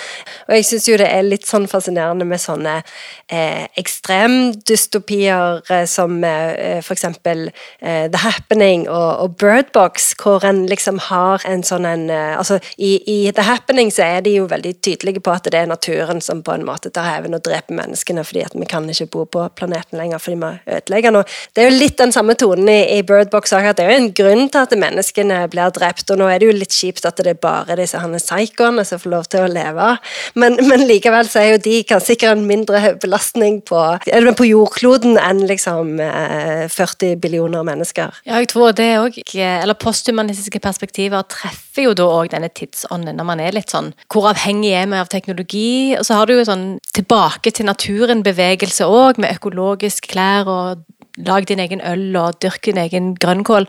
Og jeg syns jo det er litt sånn fascinerende med sånne eh, ekstremdystopier eh, som eh, eksempel eh, The Happening og, og Birdbox, hvor en liksom har en sånn en eh, Altså, i, i, The Happening så er de jo veldig tydelige på at det er naturen som på en måte tar heven og dreper menneskene, fordi at vi kan ikke bo på planeten lenger fordi vi ødelegger den. Det er jo litt den samme tonen i, i Birdbox òg, at det er jo en grunn til at menneskene blir drept, og nå er det jo litt kjipt at det er bare disse psykoene som får lov til å leve, men, men, likevel så er jo de kan sikkert en mindre belastning på, på jordkloden enn liksom 40 eh, billioner mennesker. Ja, jeg tror det òg, eller posthumanistiske perspektiver treffer jo da òg denne tidsånden, når man er litt sånn Hvor avhengig er vi av teknologi? Og så har du jo sånn tilbake til naturen-bevegelse òg, med økologisk klær og lag din egen øl og dyrk din egen grønnkål.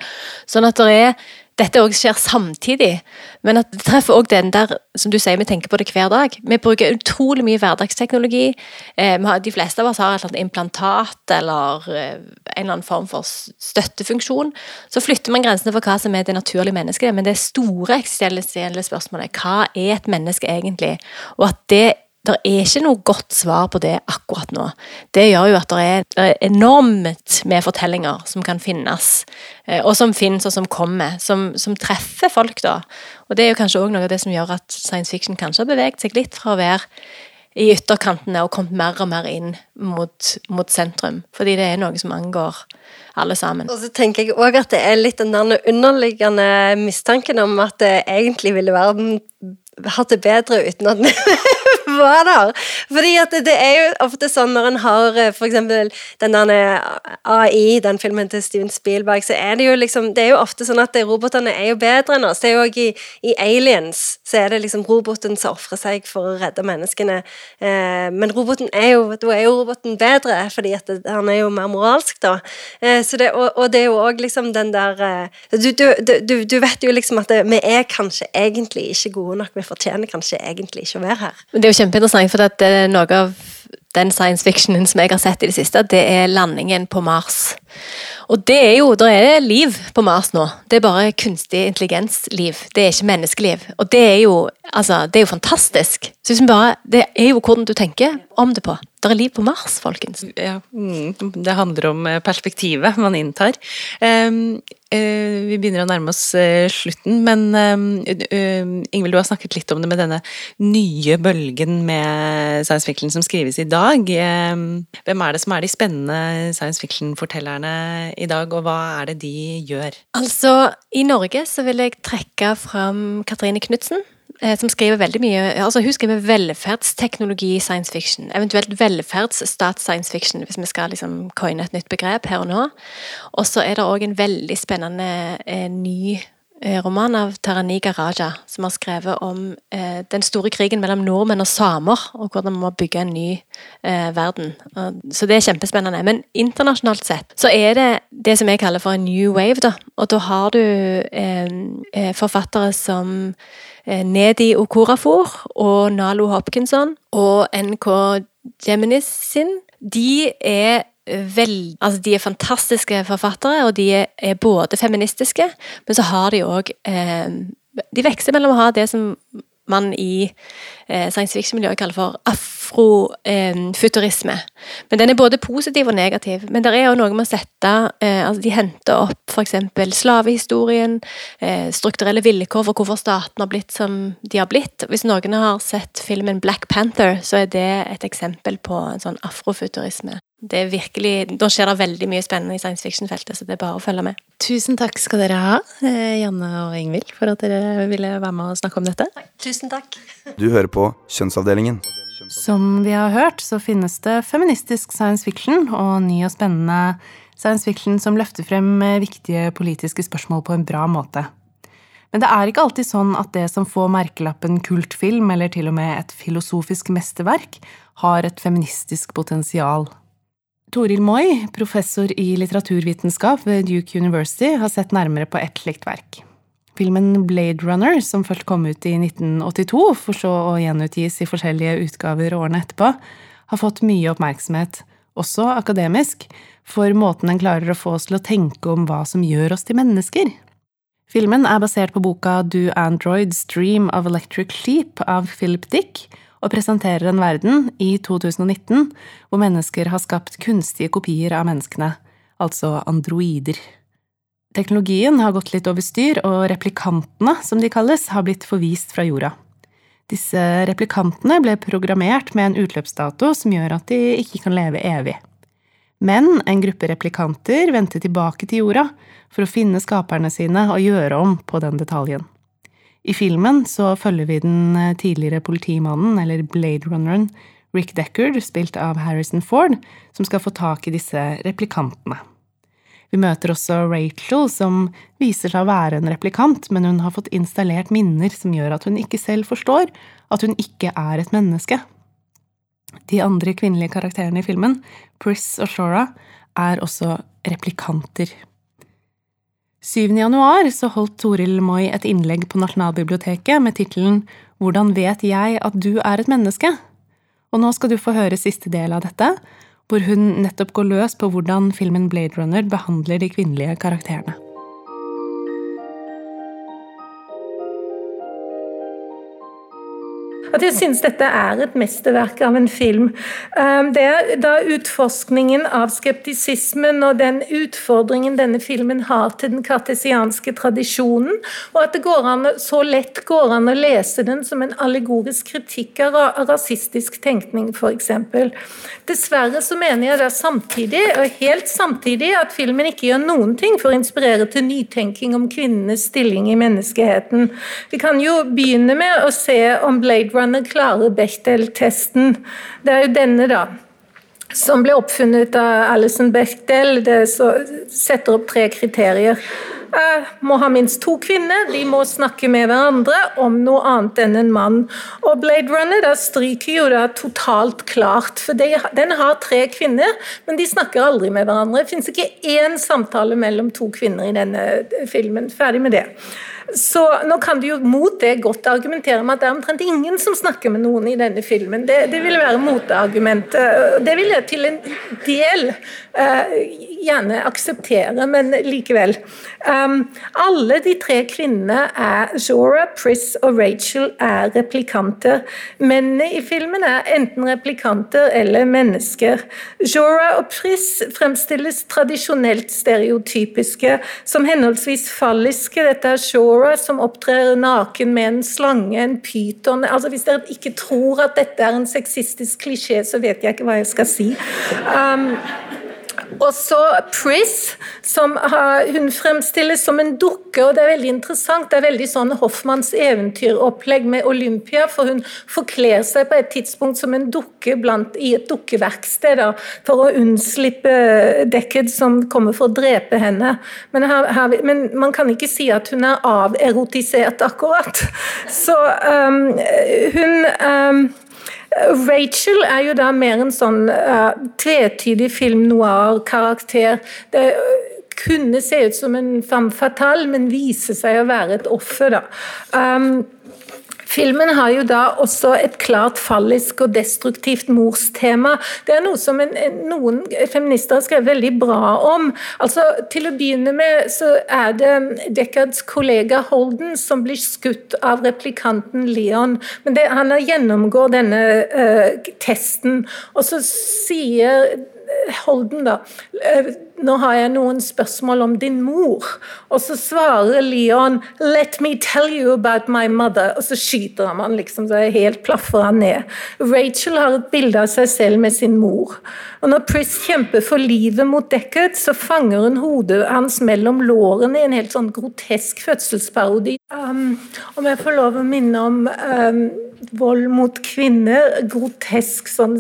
Sånn at det er dette òg skjer samtidig, men at det treffer òg den der som du sier, vi tenker på det hver dag. Vi bruker utrolig mye hverdagsteknologi. Eh, de fleste av oss har et eller annet implantat eller eh, en eller annen form for støttefunksjon. Så flytter man grensene for hva som er det naturlige mennesket, men det store eksistensielle spørsmålet hva er et menneske egentlig? Og at det det er ikke noe godt svar på det akkurat nå. Det gjør jo at det er enormt med fortellinger som kan finnes, eh, og som finnes og som kommer, som, som treffer folk, da. Og det er jo kanskje òg noe av det som gjør at science fiction kanskje har beveget seg litt fra å være i ytterkantene og kommet mer og mer inn mot, mot sentrum. Fordi det er noe som angår alle sammen. Og så tenker jeg òg at det er litt den der underliggende mistanken om at det egentlig ville verden hatt det bedre uten at var der. Fordi at det er jo ofte sånn når en har eh, eksempel den der eh, AI, den filmen til Steven Spielberg, så er det jo liksom Det er jo ofte sånn at robotene er jo bedre enn oss. Det er jo òg i, i, Aliens så er det liksom roboten som ofrer seg for å redde menneskene. Eh, men roboten er jo Da er jo roboten bedre, fordi det, han er jo mer moralsk, da. Eh, det, og, og, det er jo òg liksom den der eh, du, du, du, du, vet jo liksom at det, vi er kanskje egentlig ikke gode nok. Vi fortjener kanskje egentlig ikke å være her. Men det er jo kjempeinteressant, for at noe av den science fictionen som jeg har sett i det siste, det er landingen på Mars. Og det er jo, det er liv på Mars nå. Det er bare kunstig intelligens-liv. Det er ikke menneskeliv. Og det er jo, altså, det er jo fantastisk. Så hvis bare, Det er jo hvordan du tenker om det på. Det er liv på Mars, folkens. Ja, mm, det handler om eh, perspektivet man inntar. Uh, vi begynner å nærme oss uh, slutten, men Ingvild, du har snakket litt om det med denne nye bølgen med science fiction som skrives i dag. Hvem er det som er de spennende science fiction-fortellerne i dag, og hva er det de gjør? Altså, i Norge så vil jeg trekke fram Katrine Knutsen Eh, som skriver veldig mye altså Hun skriver velferdsteknologi science fiction. Eventuelt velferdsstat-science fiction, hvis vi skal liksom coine et nytt begrep her og nå. Og så er det òg en veldig spennende eh, ny Eh, roman av Taraniga Raja, som har skrevet om eh, den store krigen mellom nordmenn og samer, og hvordan vi må bygge en ny eh, verden. Og, så det er kjempespennende. Men internasjonalt sett så er det det som jeg kaller for en new wave, da. Og da har du eh, eh forfattere som eh, Nedi Okorafor og Nalo Hopkinson og NK Geminis sin. De er Vel, altså de er fantastiske forfattere, og de er både feministiske, men så har de òg eh, De vekser mellom å ha det som man i eh, science fiction-miljøet kaller for afrofuturisme. Eh, men den er både positiv og negativ. Men det er jo noe med å sette eh, altså De henter opp f.eks. slavehistorien, eh, strukturelle vilkår for hvorfor staten har blitt som de har blitt. Hvis noen har sett filmen Black Panther, så er det et eksempel på en sånn afrofuturisme det er virkelig, Nå skjer det veldig mye spennende i science fiction-feltet, så det er bare å følge med. Tusen takk skal dere ha, eh, Janne og Ingvild, for at dere ville være med og snakke om dette. Tusen takk. Du hører på Kjønnsavdelingen. Som vi har hørt, så finnes det feministisk science fiction og ny og spennende science fiction som løfter frem eh, viktige politiske spørsmål på en bra måte. Men det er ikke alltid sånn at det som får merkelappen kultfilm, eller til og med et filosofisk mesterverk, har et feministisk potensial. Toril Moi, professor i litteraturvitenskap ved Duke University, har sett nærmere på ett slikt verk. Filmen Blade Runner, som først kom ut i 1982, for så å gjenutgis i forskjellige utgaver årene etterpå, har fått mye oppmerksomhet, også akademisk, for måten den klarer å få oss til å tenke om hva som gjør oss til mennesker. Filmen er basert på boka Do Androids Dream of Electric Sheep av Philip Dick, og presenterer en verden i 2019 hvor mennesker har skapt kunstige kopier av menneskene, altså androider. Teknologien har gått litt over styr, og replikantene, som de kalles, har blitt forvist fra jorda. Disse replikantene ble programmert med en utløpsdato som gjør at de ikke kan leve evig. Men en gruppe replikanter vendte tilbake til jorda for å finne skaperne sine og gjøre om på den detaljen. I filmen så følger vi den eh, tidligere politimannen, eller Blade Runneren, Rick Deckard, spilt av Harrison Ford, som skal få tak i disse replikantene. Vi møter også Rachel, som viser seg å være en replikant, men hun har fått installert minner som gjør at hun ikke selv forstår at hun ikke er et menneske. De andre kvinnelige karakterene i filmen, Pris og Shora, er også replikanter. 7. januar så holdt Toril Moi et innlegg på Nasjonalbiblioteket med tittelen Hvordan vet jeg at du er et menneske? Og nå skal du få høre siste del av dette, hvor hun nettopp går løs på hvordan filmen Blade Runner behandler de kvinnelige karakterene. At jeg synes dette er et mesterverk av en film. Um, det er da utforskningen av skeptisismen og den utfordringen denne filmen har til den kartesianske tradisjonen, og at det går an, så lett går an å lese den som en allegorisk kritikk av rasistisk tenkning, f.eks. Dessverre så mener jeg da samtidig, og helt samtidig, at filmen ikke gjør noen ting for å inspirere til nytenking om kvinnenes stilling i menneskeheten. Vi kan jo begynne med å se om Blade Runner klarer Bechdel-testen. Det er jo denne, da. Som ble oppfunnet av Alison Bechdel. Det setter opp tre kriterier. Jeg må ha minst to kvinner, de må snakke med hverandre om noe annet enn en mann. Og Blade Runner da stryker jo da totalt klart, for de, den har tre kvinner, men de snakker aldri med hverandre. Det finnes ikke én samtale mellom to kvinner i denne filmen. Ferdig med det. Så nå kan du jo mot det godt argumentere med at det er omtrent ingen som snakker med noen i denne filmen. Det, det vil være motargumentet. Det vil jeg til en del uh, gjerne akseptere, men likevel. Um, alle de tre kvinnene er Zora, Pris og Rachel er replikanter. Mennene i filmen er enten replikanter eller mennesker. Zora og Pris fremstilles tradisjonelt stereotypiske som henholdsvis falliske. Dette er Shora Laura som opptrer naken med en slange, en pyton altså Hvis dere ikke tror at dette er en sexistisk klisjé, så vet jeg ikke hva jeg skal si. Um, og så Pris, som har, hun fremstilles som en dukke, og det er veldig interessant. Det er veldig sånn Hoffmanns eventyropplegg med Olympia, for hun forkler seg på et tidspunkt som en dukke blant, i et dukkeverksted da, for å unnslippe Deckard, som kommer for å drepe henne. Men, her, her, men, man kan ikke si at hun er averotisert, akkurat. Så um, hun um, Rachel er jo da mer en sånn uh, tvetydig film noir-karakter. Det kunne se ut som en femme fatale, men viser seg å være et offer. da. Um, Filmen har jo da også et klart fallisk og destruktivt morstema. Det er noe som en, noen feminister har skrevet veldig bra om. Altså, Til å begynne med så er det Deckards kollega Holden som blir skutt av replikanten Leon. Men det, han gjennomgår denne uh, testen, og så sier Holden, da. Eh, nå har jeg noen spørsmål om din mor. Og så svarer Leon 'Let me tell you about my mother', og så skyter han liksom, så helt plaffer han ned. Rachel har et bilde av seg selv med sin mor. Og når Pris kjemper for livet mot Deckard, så fanger hun hodet hans mellom lårene i en helt sånn grotesk fødselsparodi. Um, om jeg får lov å minne om um, vold mot kvinner, grotesk sånn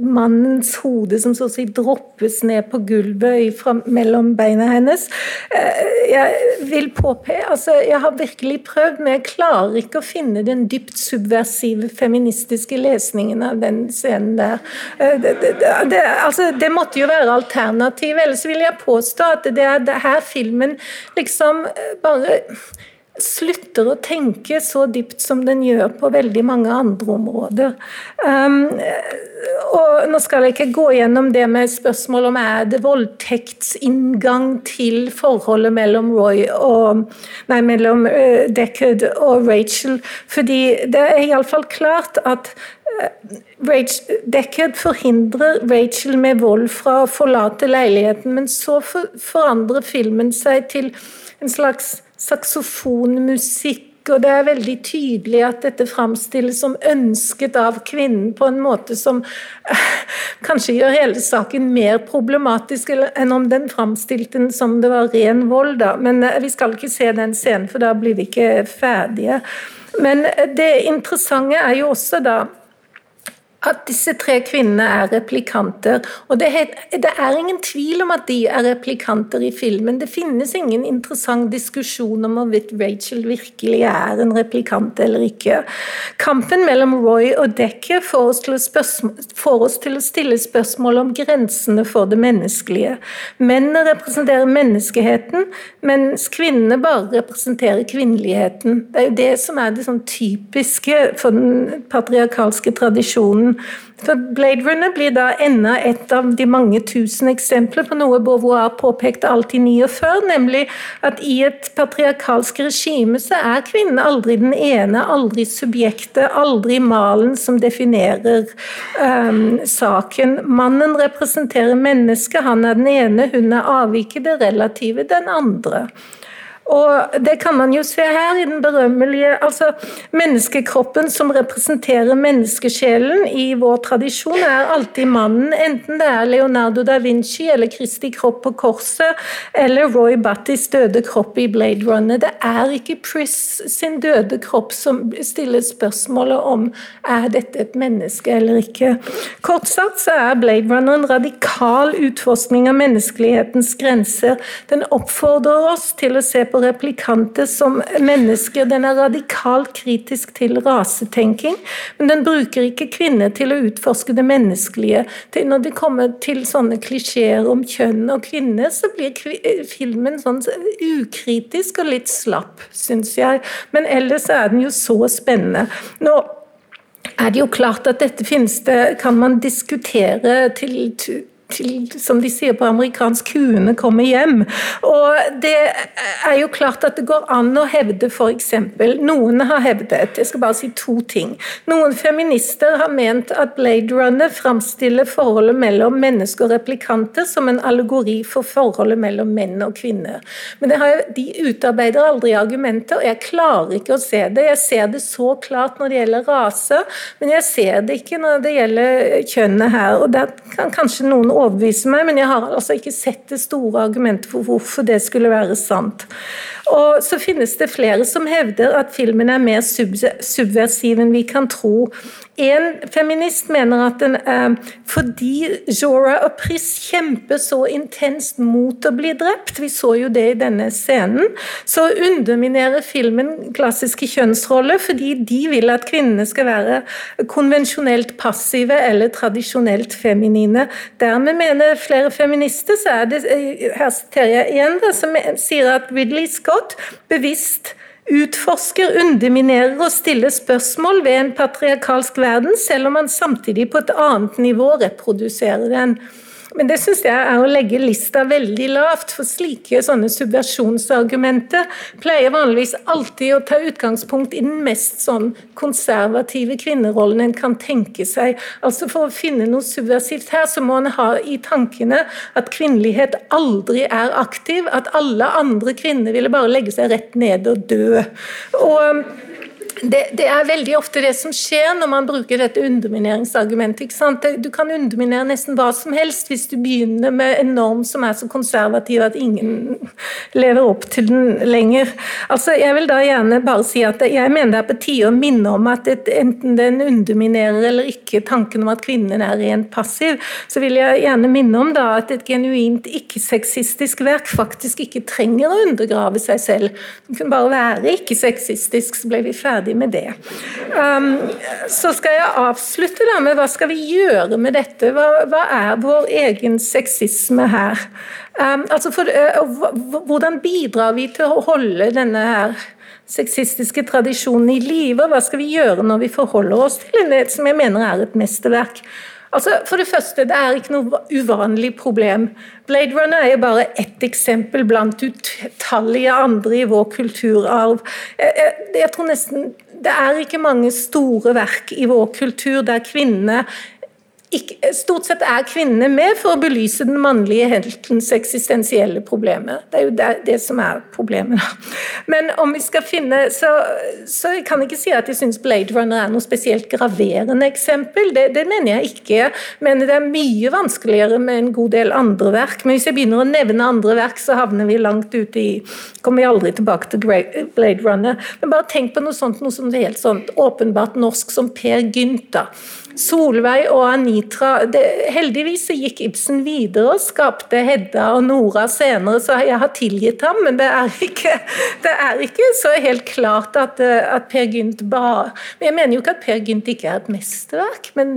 mannens hode som så å si droppes ned på gulvet fra, mellom beina hennes. Eh, jeg vil påpeke altså Jeg har virkelig prøvd, men jeg klarer ikke å finne den dypt subversive feministiske lesningen av den scenen der. Eh, det, det, det, altså, det måtte jo være alternativ, ellers vil jeg påstå at det er her filmen liksom eh, bare slutter å tenke så dypt som den gjør på veldig mange andre områder. Um, og Nå skal jeg ikke gå gjennom det med spørsmål om er det voldtektsinngang til forholdet mellom Roy og nei, mellom uh, Deckard og Rachel, fordi det er iallfall klart at uh, Deckard forhindrer Rachel med vold fra å forlate leiligheten, men så forandrer filmen seg til en slags saksofonmusikk, og det er veldig tydelig at dette framstilles som ønsket av kvinnen på en måte som kanskje gjør hele saken mer problematisk enn om den framstilte den som det var ren vold, da. Men eh, vi skal ikke se den scenen, for da blir vi ikke ferdige. Men eh, det interessante er jo også da at disse tre kvinnene er replikanter. Og det er, ingen tvil om at de er replikanter i filmen. Det finnes ingen interessant diskusjon om hvorvidt Rachel virkelig er en replikant eller ikke. Kampen mellom Roy og Decker får oss, får oss til å stille spørsmål om grensene for det menneskelige. Mennene representerer menneskeheten, mens kvinnene bare representerer kvinneligheten. Det er jo det som er det sånn typiske for den patriarkalske tradisjonen for Blade Runner blir da enda et av de mange tusen eksempler på noe Beauvoir påpekte alltid 49, nemlig at i et patriarkalsk regime så er kvinnen aldri den ene, aldri subjektet, aldri malen som definerer um, saken. Mannen representerer mennesket, han er den ene, hun er avviket, det relative den andre. Og det kan man jo se her i den berømmelige altså Menneskekroppen som representerer menneskesjelen i vår tradisjon, er alltid mannen. Enten det er Leonardo da Vinci eller Kristi kropp på korset, eller Roy Battis døde kropp i Blade Runner. Det er ikke Pris sin døde kropp som stiller spørsmålet om er dette et menneske eller ikke. Kort sagt så er Blade Runner en radikal utforskning av menneskelighetens grenser. Den oppfordrer oss til å se på replikanter som mennesker. Den er radikalt kritisk til rasetenking, men den bruker ikke kvinner til å utforske det menneskelige. Når det kommer til sånne klisjeer om kjønn og kvinner, så blir filmen sånn ukritisk og litt slapp, syns jeg. Men ellers er den jo så spennende. Nå er det jo klart at dette finnes det, kan man diskutere til til, som de sier på amerikansk, kuene kommer hjem. Og det er jo klart at det går an å hevde f.eks. Noen har hevdet, jeg skal bare si to ting. Noen feminister har ment at Blade Runner framstiller forholdet mellom mennesker og replikanter som en allegori for forholdet mellom menn og kvinner. Men har, de utarbeider aldri argumenter, og jeg klarer ikke å se det. Jeg ser det så klart når det gjelder rase, men jeg ser det ikke når det gjelder kjønnet her. og der kan kanskje noen overbevise meg, men jeg har altså ikke sett det store argumentet for hvorfor det skulle være sant. Og så finnes det flere som hevder at filmen er mer subversiv enn vi kan tro. En feminist mener at den, eh, fordi Jora og Pris kjemper så intenst mot å bli drept, vi så jo det i denne scenen, så underminerer filmen klassiske kjønnsroller fordi de vil at kvinnene skal være konvensjonelt passive eller tradisjonelt feminine. Dermed mener flere feminister, så er det, eh, her siterer jeg igjen, da, som sier at Ridley Scott bevisst utforsker, underminerer og stiller spørsmål ved en patriarkalsk verden, selv om han samtidig på et annet nivå reproduserer den. Men det syns jeg er å legge lista veldig lavt, for slike sånne subversjonsargumenter pleier vanligvis alltid å ta utgangspunkt i den mest sånn konservative kvinnerollen en kan tenke seg. Altså For å finne noe subversivt her, så må en ha i tankene at kvinnelighet aldri er aktiv, at alle andre kvinner ville bare legge seg rett ned og dø. Og det, det, er veldig ofte det som skjer når man bruker dette undermineringsargumentet. Du kan underminere nesten hva som helst hvis du begynner med en norm som er så konservativ at ingen lever opp til den lenger. Altså, jeg vil da gjerne bare si at jeg mener det er på tide å minne om at et, enten den underminerer eller ikke tanken om at kvinnen er rent passiv, så vil jeg gjerne minne om da at et genuint ikke-sexistisk verk faktisk ikke trenger å undergrave seg selv. Det kunne bare være ikke-sexistisk, så ble vi ferdig ferdig med det. Um, så skal jeg avslutte da med hva skal vi gjøre med dette? Hva, hva er vår egen sexisme her? Um, altså for, uh, hvordan bidrar vi til å holde denne her sexistiske tradisjonen i live? Hva skal vi gjøre når vi forholder oss til det som jeg mener er et mesterverk? Altså, For det første, det er ikke noe uvanlig problem. Blade Runner er jo bare ett eksempel blant utallige andre i vår kulturarv. Jeg, jeg, jeg tror nesten det er ikke mange store verk i vår kultur der kvinnene ikke, stort sett er kvinnene med for å belyse den mannlige heltens eksistensielle problemer. Det er jo det, det som er problemet. Men om vi skal finne Så, så jeg kan ikke si at jeg syns Blade Runner er noe spesielt graverende eksempel. Det, det, mener jeg ikke. Men det er mye vanskeligere med en god del andre verk. Men hvis jeg begynner å nevne andre verk, så havner vi langt ute i Kommer vi aldri tilbake til Blade Runner. Men bare tenk på noe sånt, noe som er helt sånn åpenbart norsk som Per Gynt. Solveig og Anitra det, Heldigvis gikk Ibsen videre og skapte Hedda og Nora senere, så jeg har tilgitt ham, men det er ikke, det er ikke så helt klart at, at Per Gynt bare Jeg mener jo ikke at Per Gynt ikke er et mesterverk, men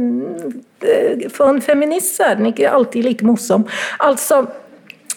eh, for en feminist så er den ikke alltid like morsom. Altså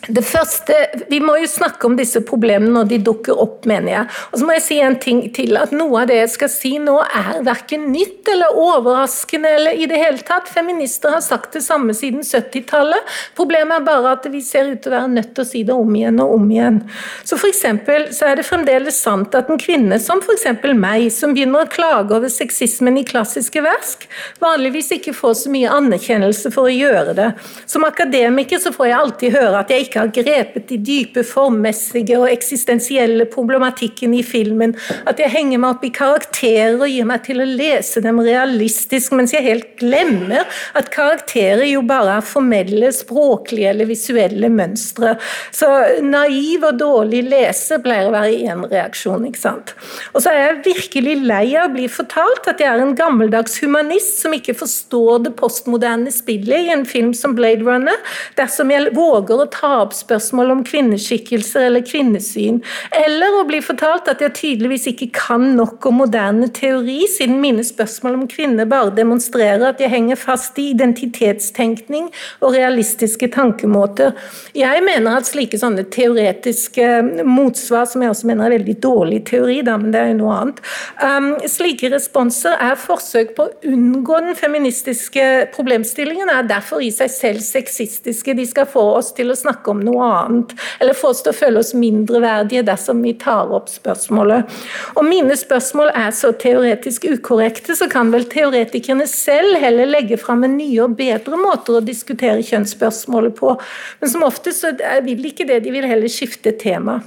det første, Vi må jo snakke om disse problemene når de dukker opp, mener jeg. Og så må jeg si en ting til. at Noe av det jeg skal si nå er verken nytt eller overraskende eller i det hele tatt. Feminister har sagt det samme siden 70-tallet. Problemet er bare at vi ser ut til å være nødt til å si det om igjen og om igjen. Så for eksempel, så er det fremdeles sant at en kvinne som f.eks. meg, som begynner å klage over sexismen i klassiske versk, vanligvis ikke får så mye anerkjennelse for å gjøre det. Som akademiker så får jeg alltid høre at jeg ikke har grepet de dype formmessige og eksistensielle problematikken i filmen, at jeg henger meg opp i karakterer og gir meg til å lese dem realistisk, mens jeg helt glemmer at karakterer jo bare er formelle, språklige eller visuelle mønstre. Så naiv og dårlig leser pleier å være én reaksjon, ikke sant. Og så er jeg virkelig lei av å bli fortalt at jeg er en gammeldags humanist som ikke forstår det postmoderne spillet i en film som Blade Runner, dersom jeg våger å ta opp spørsmål om kvinneskikkelser eller kvinnesyn, eller å bli fortalt at jeg tydeligvis ikke kan nok om moderne teori, siden mine spørsmål om kvinner bare demonstrerer at jeg henger fast i identitetstenkning og realistiske tankemåter. Jeg mener at slike sånne teoretiske motsvar, som jeg også mener er veldig dårlig teori, da, men det er jo noe annet, um, slike responser er forsøk på å unngå den feministiske problemstillingen, er derfor i seg selv sexistiske. De skal få oss til å snakke snakke om noe annet, eller få oss til å føle oss mindreverdige dersom vi tar opp spørsmålet. Om mine spørsmål er så teoretisk ukorrekte, så kan vel teoretikerne selv heller legge fram en nye og bedre måter å diskutere kjønnsspørsmålet på. Men som oftest så vil ikke det, de vil heller skifte tema.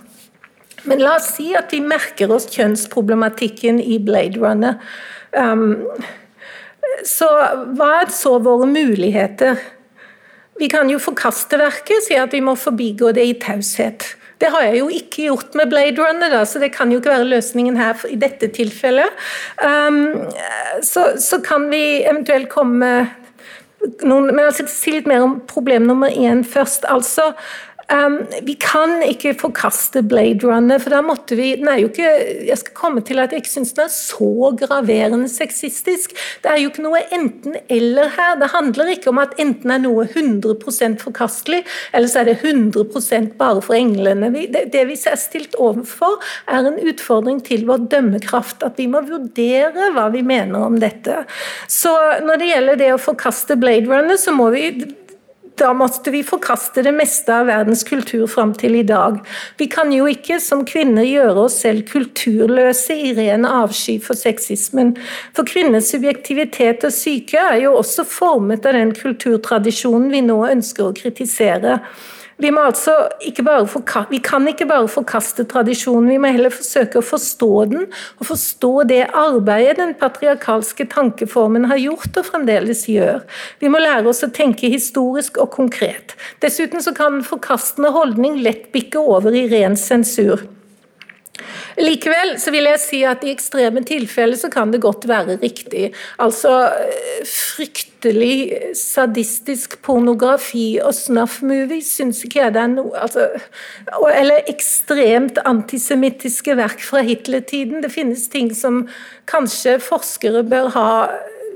Men la oss si at vi merker oss kjønnsproblematikken i Blade Runner. Um, så hva er så våre muligheter? Vi kan jo forkaste verket, si at vi må forbigå det i taushet. Det har jeg jo ikke gjort med Blade Runner, da, så det kan jo ikke være løsningen her i dette tilfellet. Um, så, så, kan vi eventuelt komme noen, Men altså, si litt mer om problem nummer én først. altså Um, vi kan ikke forkaste Blade Runner, for da måtte vi den er jo ikke, Jeg skal komme til at jeg ikke syns den er så graverende sexistisk. Det er jo ikke noe enten-eller her. Det handler ikke om at enten er noe 100% forkastelig, eller så er det 100 bare for englene. Det, det vi er stilt overfor, er en utfordring til vår dømmekraft. At vi må vurdere hva vi mener om dette. Så når det gjelder det å forkaste Blade Runner, så må vi da måtte vi forkaste det meste av verdens kultur fram til i dag. Vi kan jo ikke som kvinner gjøre oss selv kulturløse i ren avsky for sexismen. For kvinners subjektivitet og syke er jo også formet av den kulturtradisjonen vi nå ønsker å kritisere. Vi, altså vi, kan ikke bare forkaste tradisjonen, vi må heller forsøke å forstå den, og forstå det arbeidet den patriarkalske tankeformen har gjort og fremdeles gjør. Vi må lære oss å tenke historisk og konkret. Dessuten kan forkastende holdning lett bikke over i ren sensur. Likevel så vil jeg si at i ekstreme tilfeller så kan det godt være riktig. Altså fryktelig sadistisk pornografi og snuff-movies syns ikke jeg det er noe altså, Eller ekstremt antisemittiske verk fra Hitler-tiden. Det finnes ting som kanskje forskere bør ha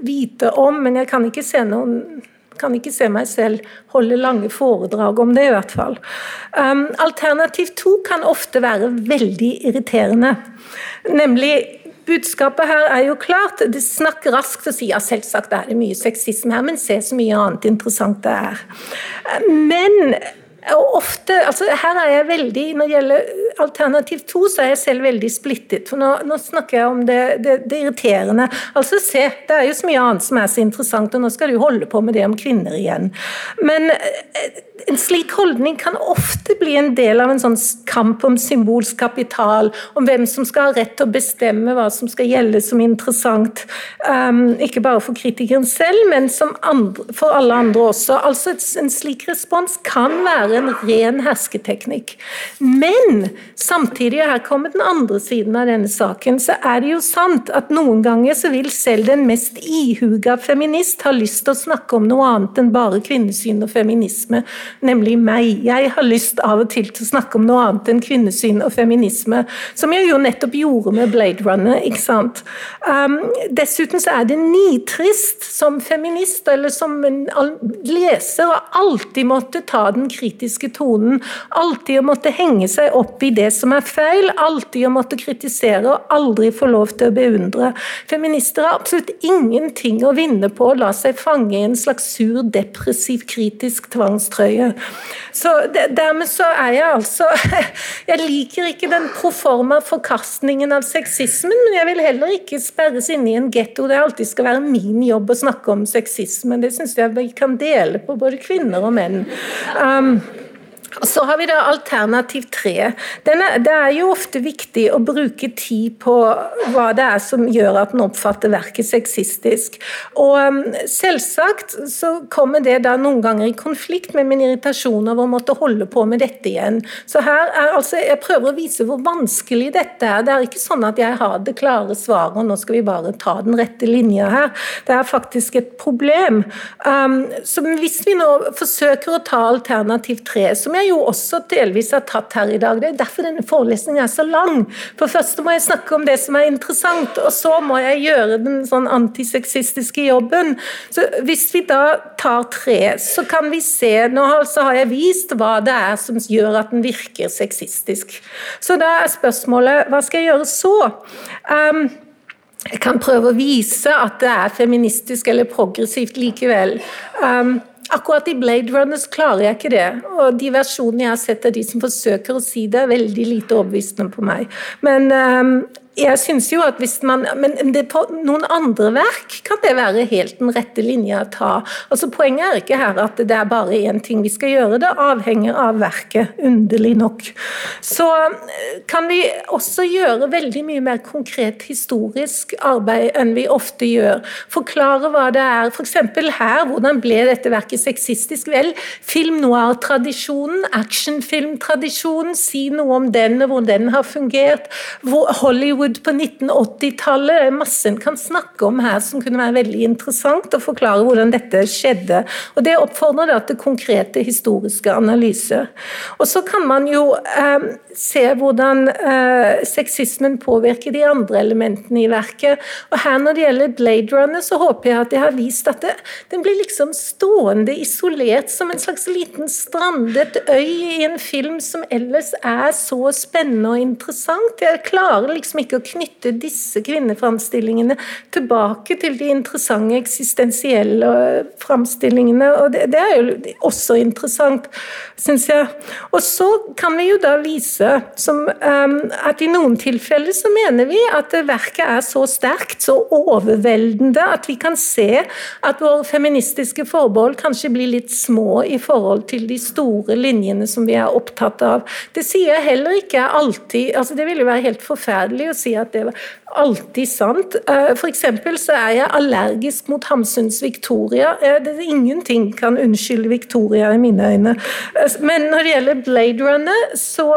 vite om, men jeg kan ikke se noen kan ikke se meg selv holde lange foredrag om det, i hvert fall. Um, alternativ to kan ofte være veldig irriterende. Nemlig Budskapet her er jo klart. Det snakker raskt og sier ja, selvsagt er det mye sexisme her, men se så mye annet interessant det er. Men og ofte, altså her er jeg veldig, Når det gjelder alternativ to, så er jeg selv veldig splittet. for Nå, nå snakker jeg om det, det, det, irriterende. Altså se, Det er jo så mye annet som er så interessant, og nå skal du holde på med det om kvinner igjen. Men eh, en slik holdning kan ofte bli en del av en sånn kamp om symbolsk kapital, om hvem som skal ha rett til å bestemme hva som skal gjelde som interessant. Um, ikke bare for kritikeren selv, men andre, for alle andre også. Altså En slik respons kan være en ren hersketeknikk. Men samtidig, og her kommer den andre siden av denne saken, så er det jo sant at noen ganger så vil selv den mest ihuga feminist ha lyst til å snakke om noe annet enn bare kvinnesyn og feminisme nemlig meg. Jeg har lyst av og til til å snakke om noe annet enn kvinnesyn og feminisme, som jeg jo nettopp gjorde med Blade Runner. ikke sant? Um, dessuten så er det nitrist som feminist eller som leser å alltid måtte ta den kritiske tonen. Alltid å måtte henge seg opp i det som er feil, alltid å måtte kritisere og aldri få lov til å beundre. Feminister har absolutt ingenting å vinne på å la seg fange i en slags sur, depressiv, kritisk tvangstrøye mye. Så Dermed så er jeg altså Jeg liker ikke den proforma forkastningen av sexismen, men jeg vil heller ikke sperres inne i en getto det alltid skal være min jobb å snakke om sexisme. Det syns jeg vi kan dele på både kvinner og menn. Um, så har vi da alternativ tre. det er jo ofte viktig å bruke tid på hva det er som gjør at en oppfatter verket sexistisk. Og um, selvsagt så kommer det da noen ganger i konflikt med min irritasjon over å måtte holde på med dette igjen. Så her er altså, Jeg prøver å vise hvor vanskelig dette er. Det er ikke sånn at jeg har det klare svaret, og nå skal vi bare ta den rette linja her. Det er faktisk et problem. Um, så hvis vi nå forsøker å ta alternativ tre, som jeg jo også delvis har tatt her i dag. Det er derfor denne forelesningen er så lang. For først må jeg snakke om det som er interessant, og så må jeg gjøre den sånn antisexistiske jobben. Så Hvis vi da tar tre, så kan vi se Nå altså har jeg vist hva det er som gjør at den virker sexistisk. Så da er spørsmålet hva skal jeg gjøre så? Um, jeg kan prøve å vise at det er feministisk eller progressivt likevel. Um, Akkurat i Blade Runners klarer jeg ikke det. Og de versjonene jeg har sett av de som forsøker å si det, er veldig lite overbevisende på meg. Men um, jeg synes jo at hvis man, Men det, på noen andre verk kan det være helt den rette linja å ta. Altså Poenget er ikke her at det er bare én ting vi skal gjøre, det avhenger av verket, underlig nok. Så eh, kan vi også gjøre veldig mye mer konkret historisk arbeid enn vi ofte gjør. Forklare hva det er, f.eks. her, hvordan ble dette verket sexistisk? Vel, film noir-tradisjonen, actionfilmtradisjonen, si noe om den og hvor den har fungert. Hollywood Hollywood på 1980-tallet. Det er masse en kan snakke om her som kunne være veldig interessant, og forklare hvordan dette skjedde. Og Det oppfordrer da til konkrete historiske analyser. Og så kan man jo eh, se hvordan eh, sexismen påvirker de andre elementene i verket. Og her Når det gjelder Blade Runner, så håper jeg at jeg har vist at det, den blir liksom stående isolert som en slags liten strandet øy i en film som ellers er så spennende og interessant. Jeg klarer liksom ikke å knytte disse kvinneframstillingene tilbake til de interessante eksistensielle framstillingene, og det, det er jo også interessant, syns jeg. Og så kan vi jo da vise som, um, at i noen tilfeller så mener vi at verket er så sterkt, så overveldende, at vi kan se at våre feministiske forbehold kanskje blir litt små i forhold til de store linjene som vi er opptatt av. Det sier jeg heller ikke alltid altså Det ville være helt forferdelig å si at det var alltid sant. Eh, eksempel så er jeg allergisk mot Hamsuns Victoria. Eh, Ingenting kan unnskylde Victoria i mine øyne. Eh, men når det gjelder Blade Runner, så,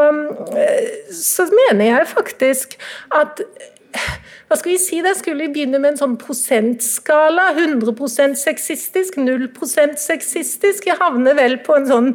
så mener jeg faktisk at hva skal vi si, da skulle vi begynne med en sånn prosentskala. 100% sexistisk, 0% sexistisk. Jeg havner vel på en sånn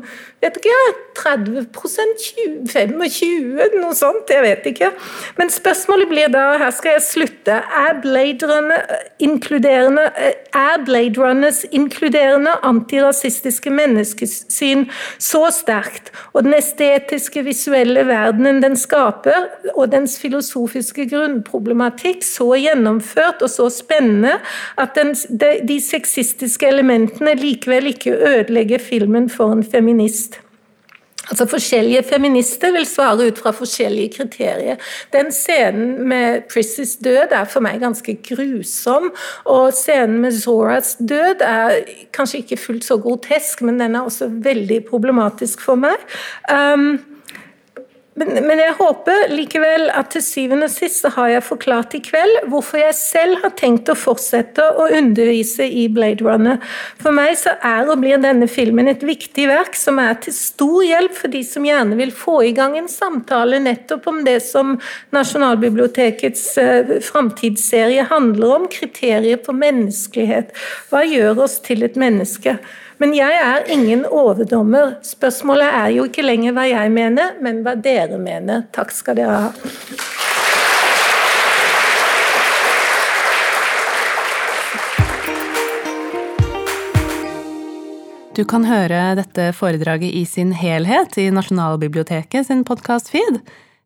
vet ikke, 30 20, 25 noe sånt. Jeg vet ikke. Men spørsmålet blir da, her skal jeg slutte, er Blade Runner inkluderende er Blade Runners inkluderende antirasistiske menneskesyn så sterkt, og den estetiske, visuelle verdenen den skaper, og dens filosofiske grunnproblematikk så gjennomført og så spennende at den, de, de sexistiske elementene likevel ikke ødelegger filmen for en feminist. Altså Forskjellige feminister vil svare ut fra forskjellige kriterier. Den scenen med Prissys død er for meg ganske grusom, og scenen med Zoras død er kanskje ikke fullt så grotesk, men den er også veldig problematisk for meg. Um, men, men, jeg håper likevel at til syvende og sist så har jeg forklart i kveld hvorfor jeg selv har tenkt å fortsette å undervise i Blade Runner. For meg så er og blir denne filmen et viktig verk som er til stor hjelp for de som gjerne vil få i gang en samtale nettopp om det som Nasjonalbibliotekets uh, framtidsserie handler om, kriterier på menneskelighet. Hva gjør oss til et menneske? Men jeg er ingen overdommer. Spørsmålet er jo ikke lenger hva jeg mener, men hva dere mener. Takk skal dere ha. Du kan høre dette foredraget i sin helhet i Nasjonalbiblioteket sin podkast-feed.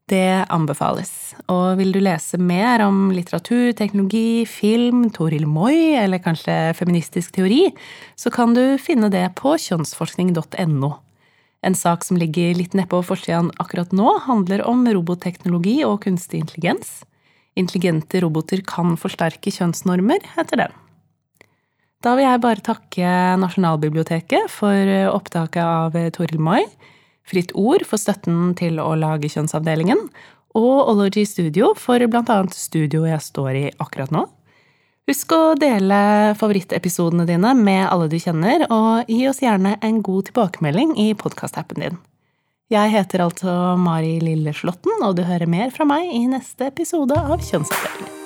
Det anbefales. Og vil du lese mer om litteratur, teknologi, film, Toril Moi eller kanskje feministisk teori, så kan du finne det på kjønnsforskning.no. En sak som ligger litt nedpå forsida akkurat nå, handler om robotteknologi og kunstig intelligens. Intelligente roboter kan forsterke kjønnsnormer, heter den. Da vil jeg bare takke Nasjonalbiblioteket for opptaket av Toril Moi. Fritt Ord for støtten til å lage Kjønnsavdelingen, og Ology Studio for annet studioet jeg står i akkurat nå. Husk å dele favorittepisodene dine med alle du kjenner, og gi oss gjerne en god tilbakemelding i podkastappen din. Jeg heter altså Mari Lilleslåtten, og du hører mer fra meg i neste episode av Kjønnsavdelingen.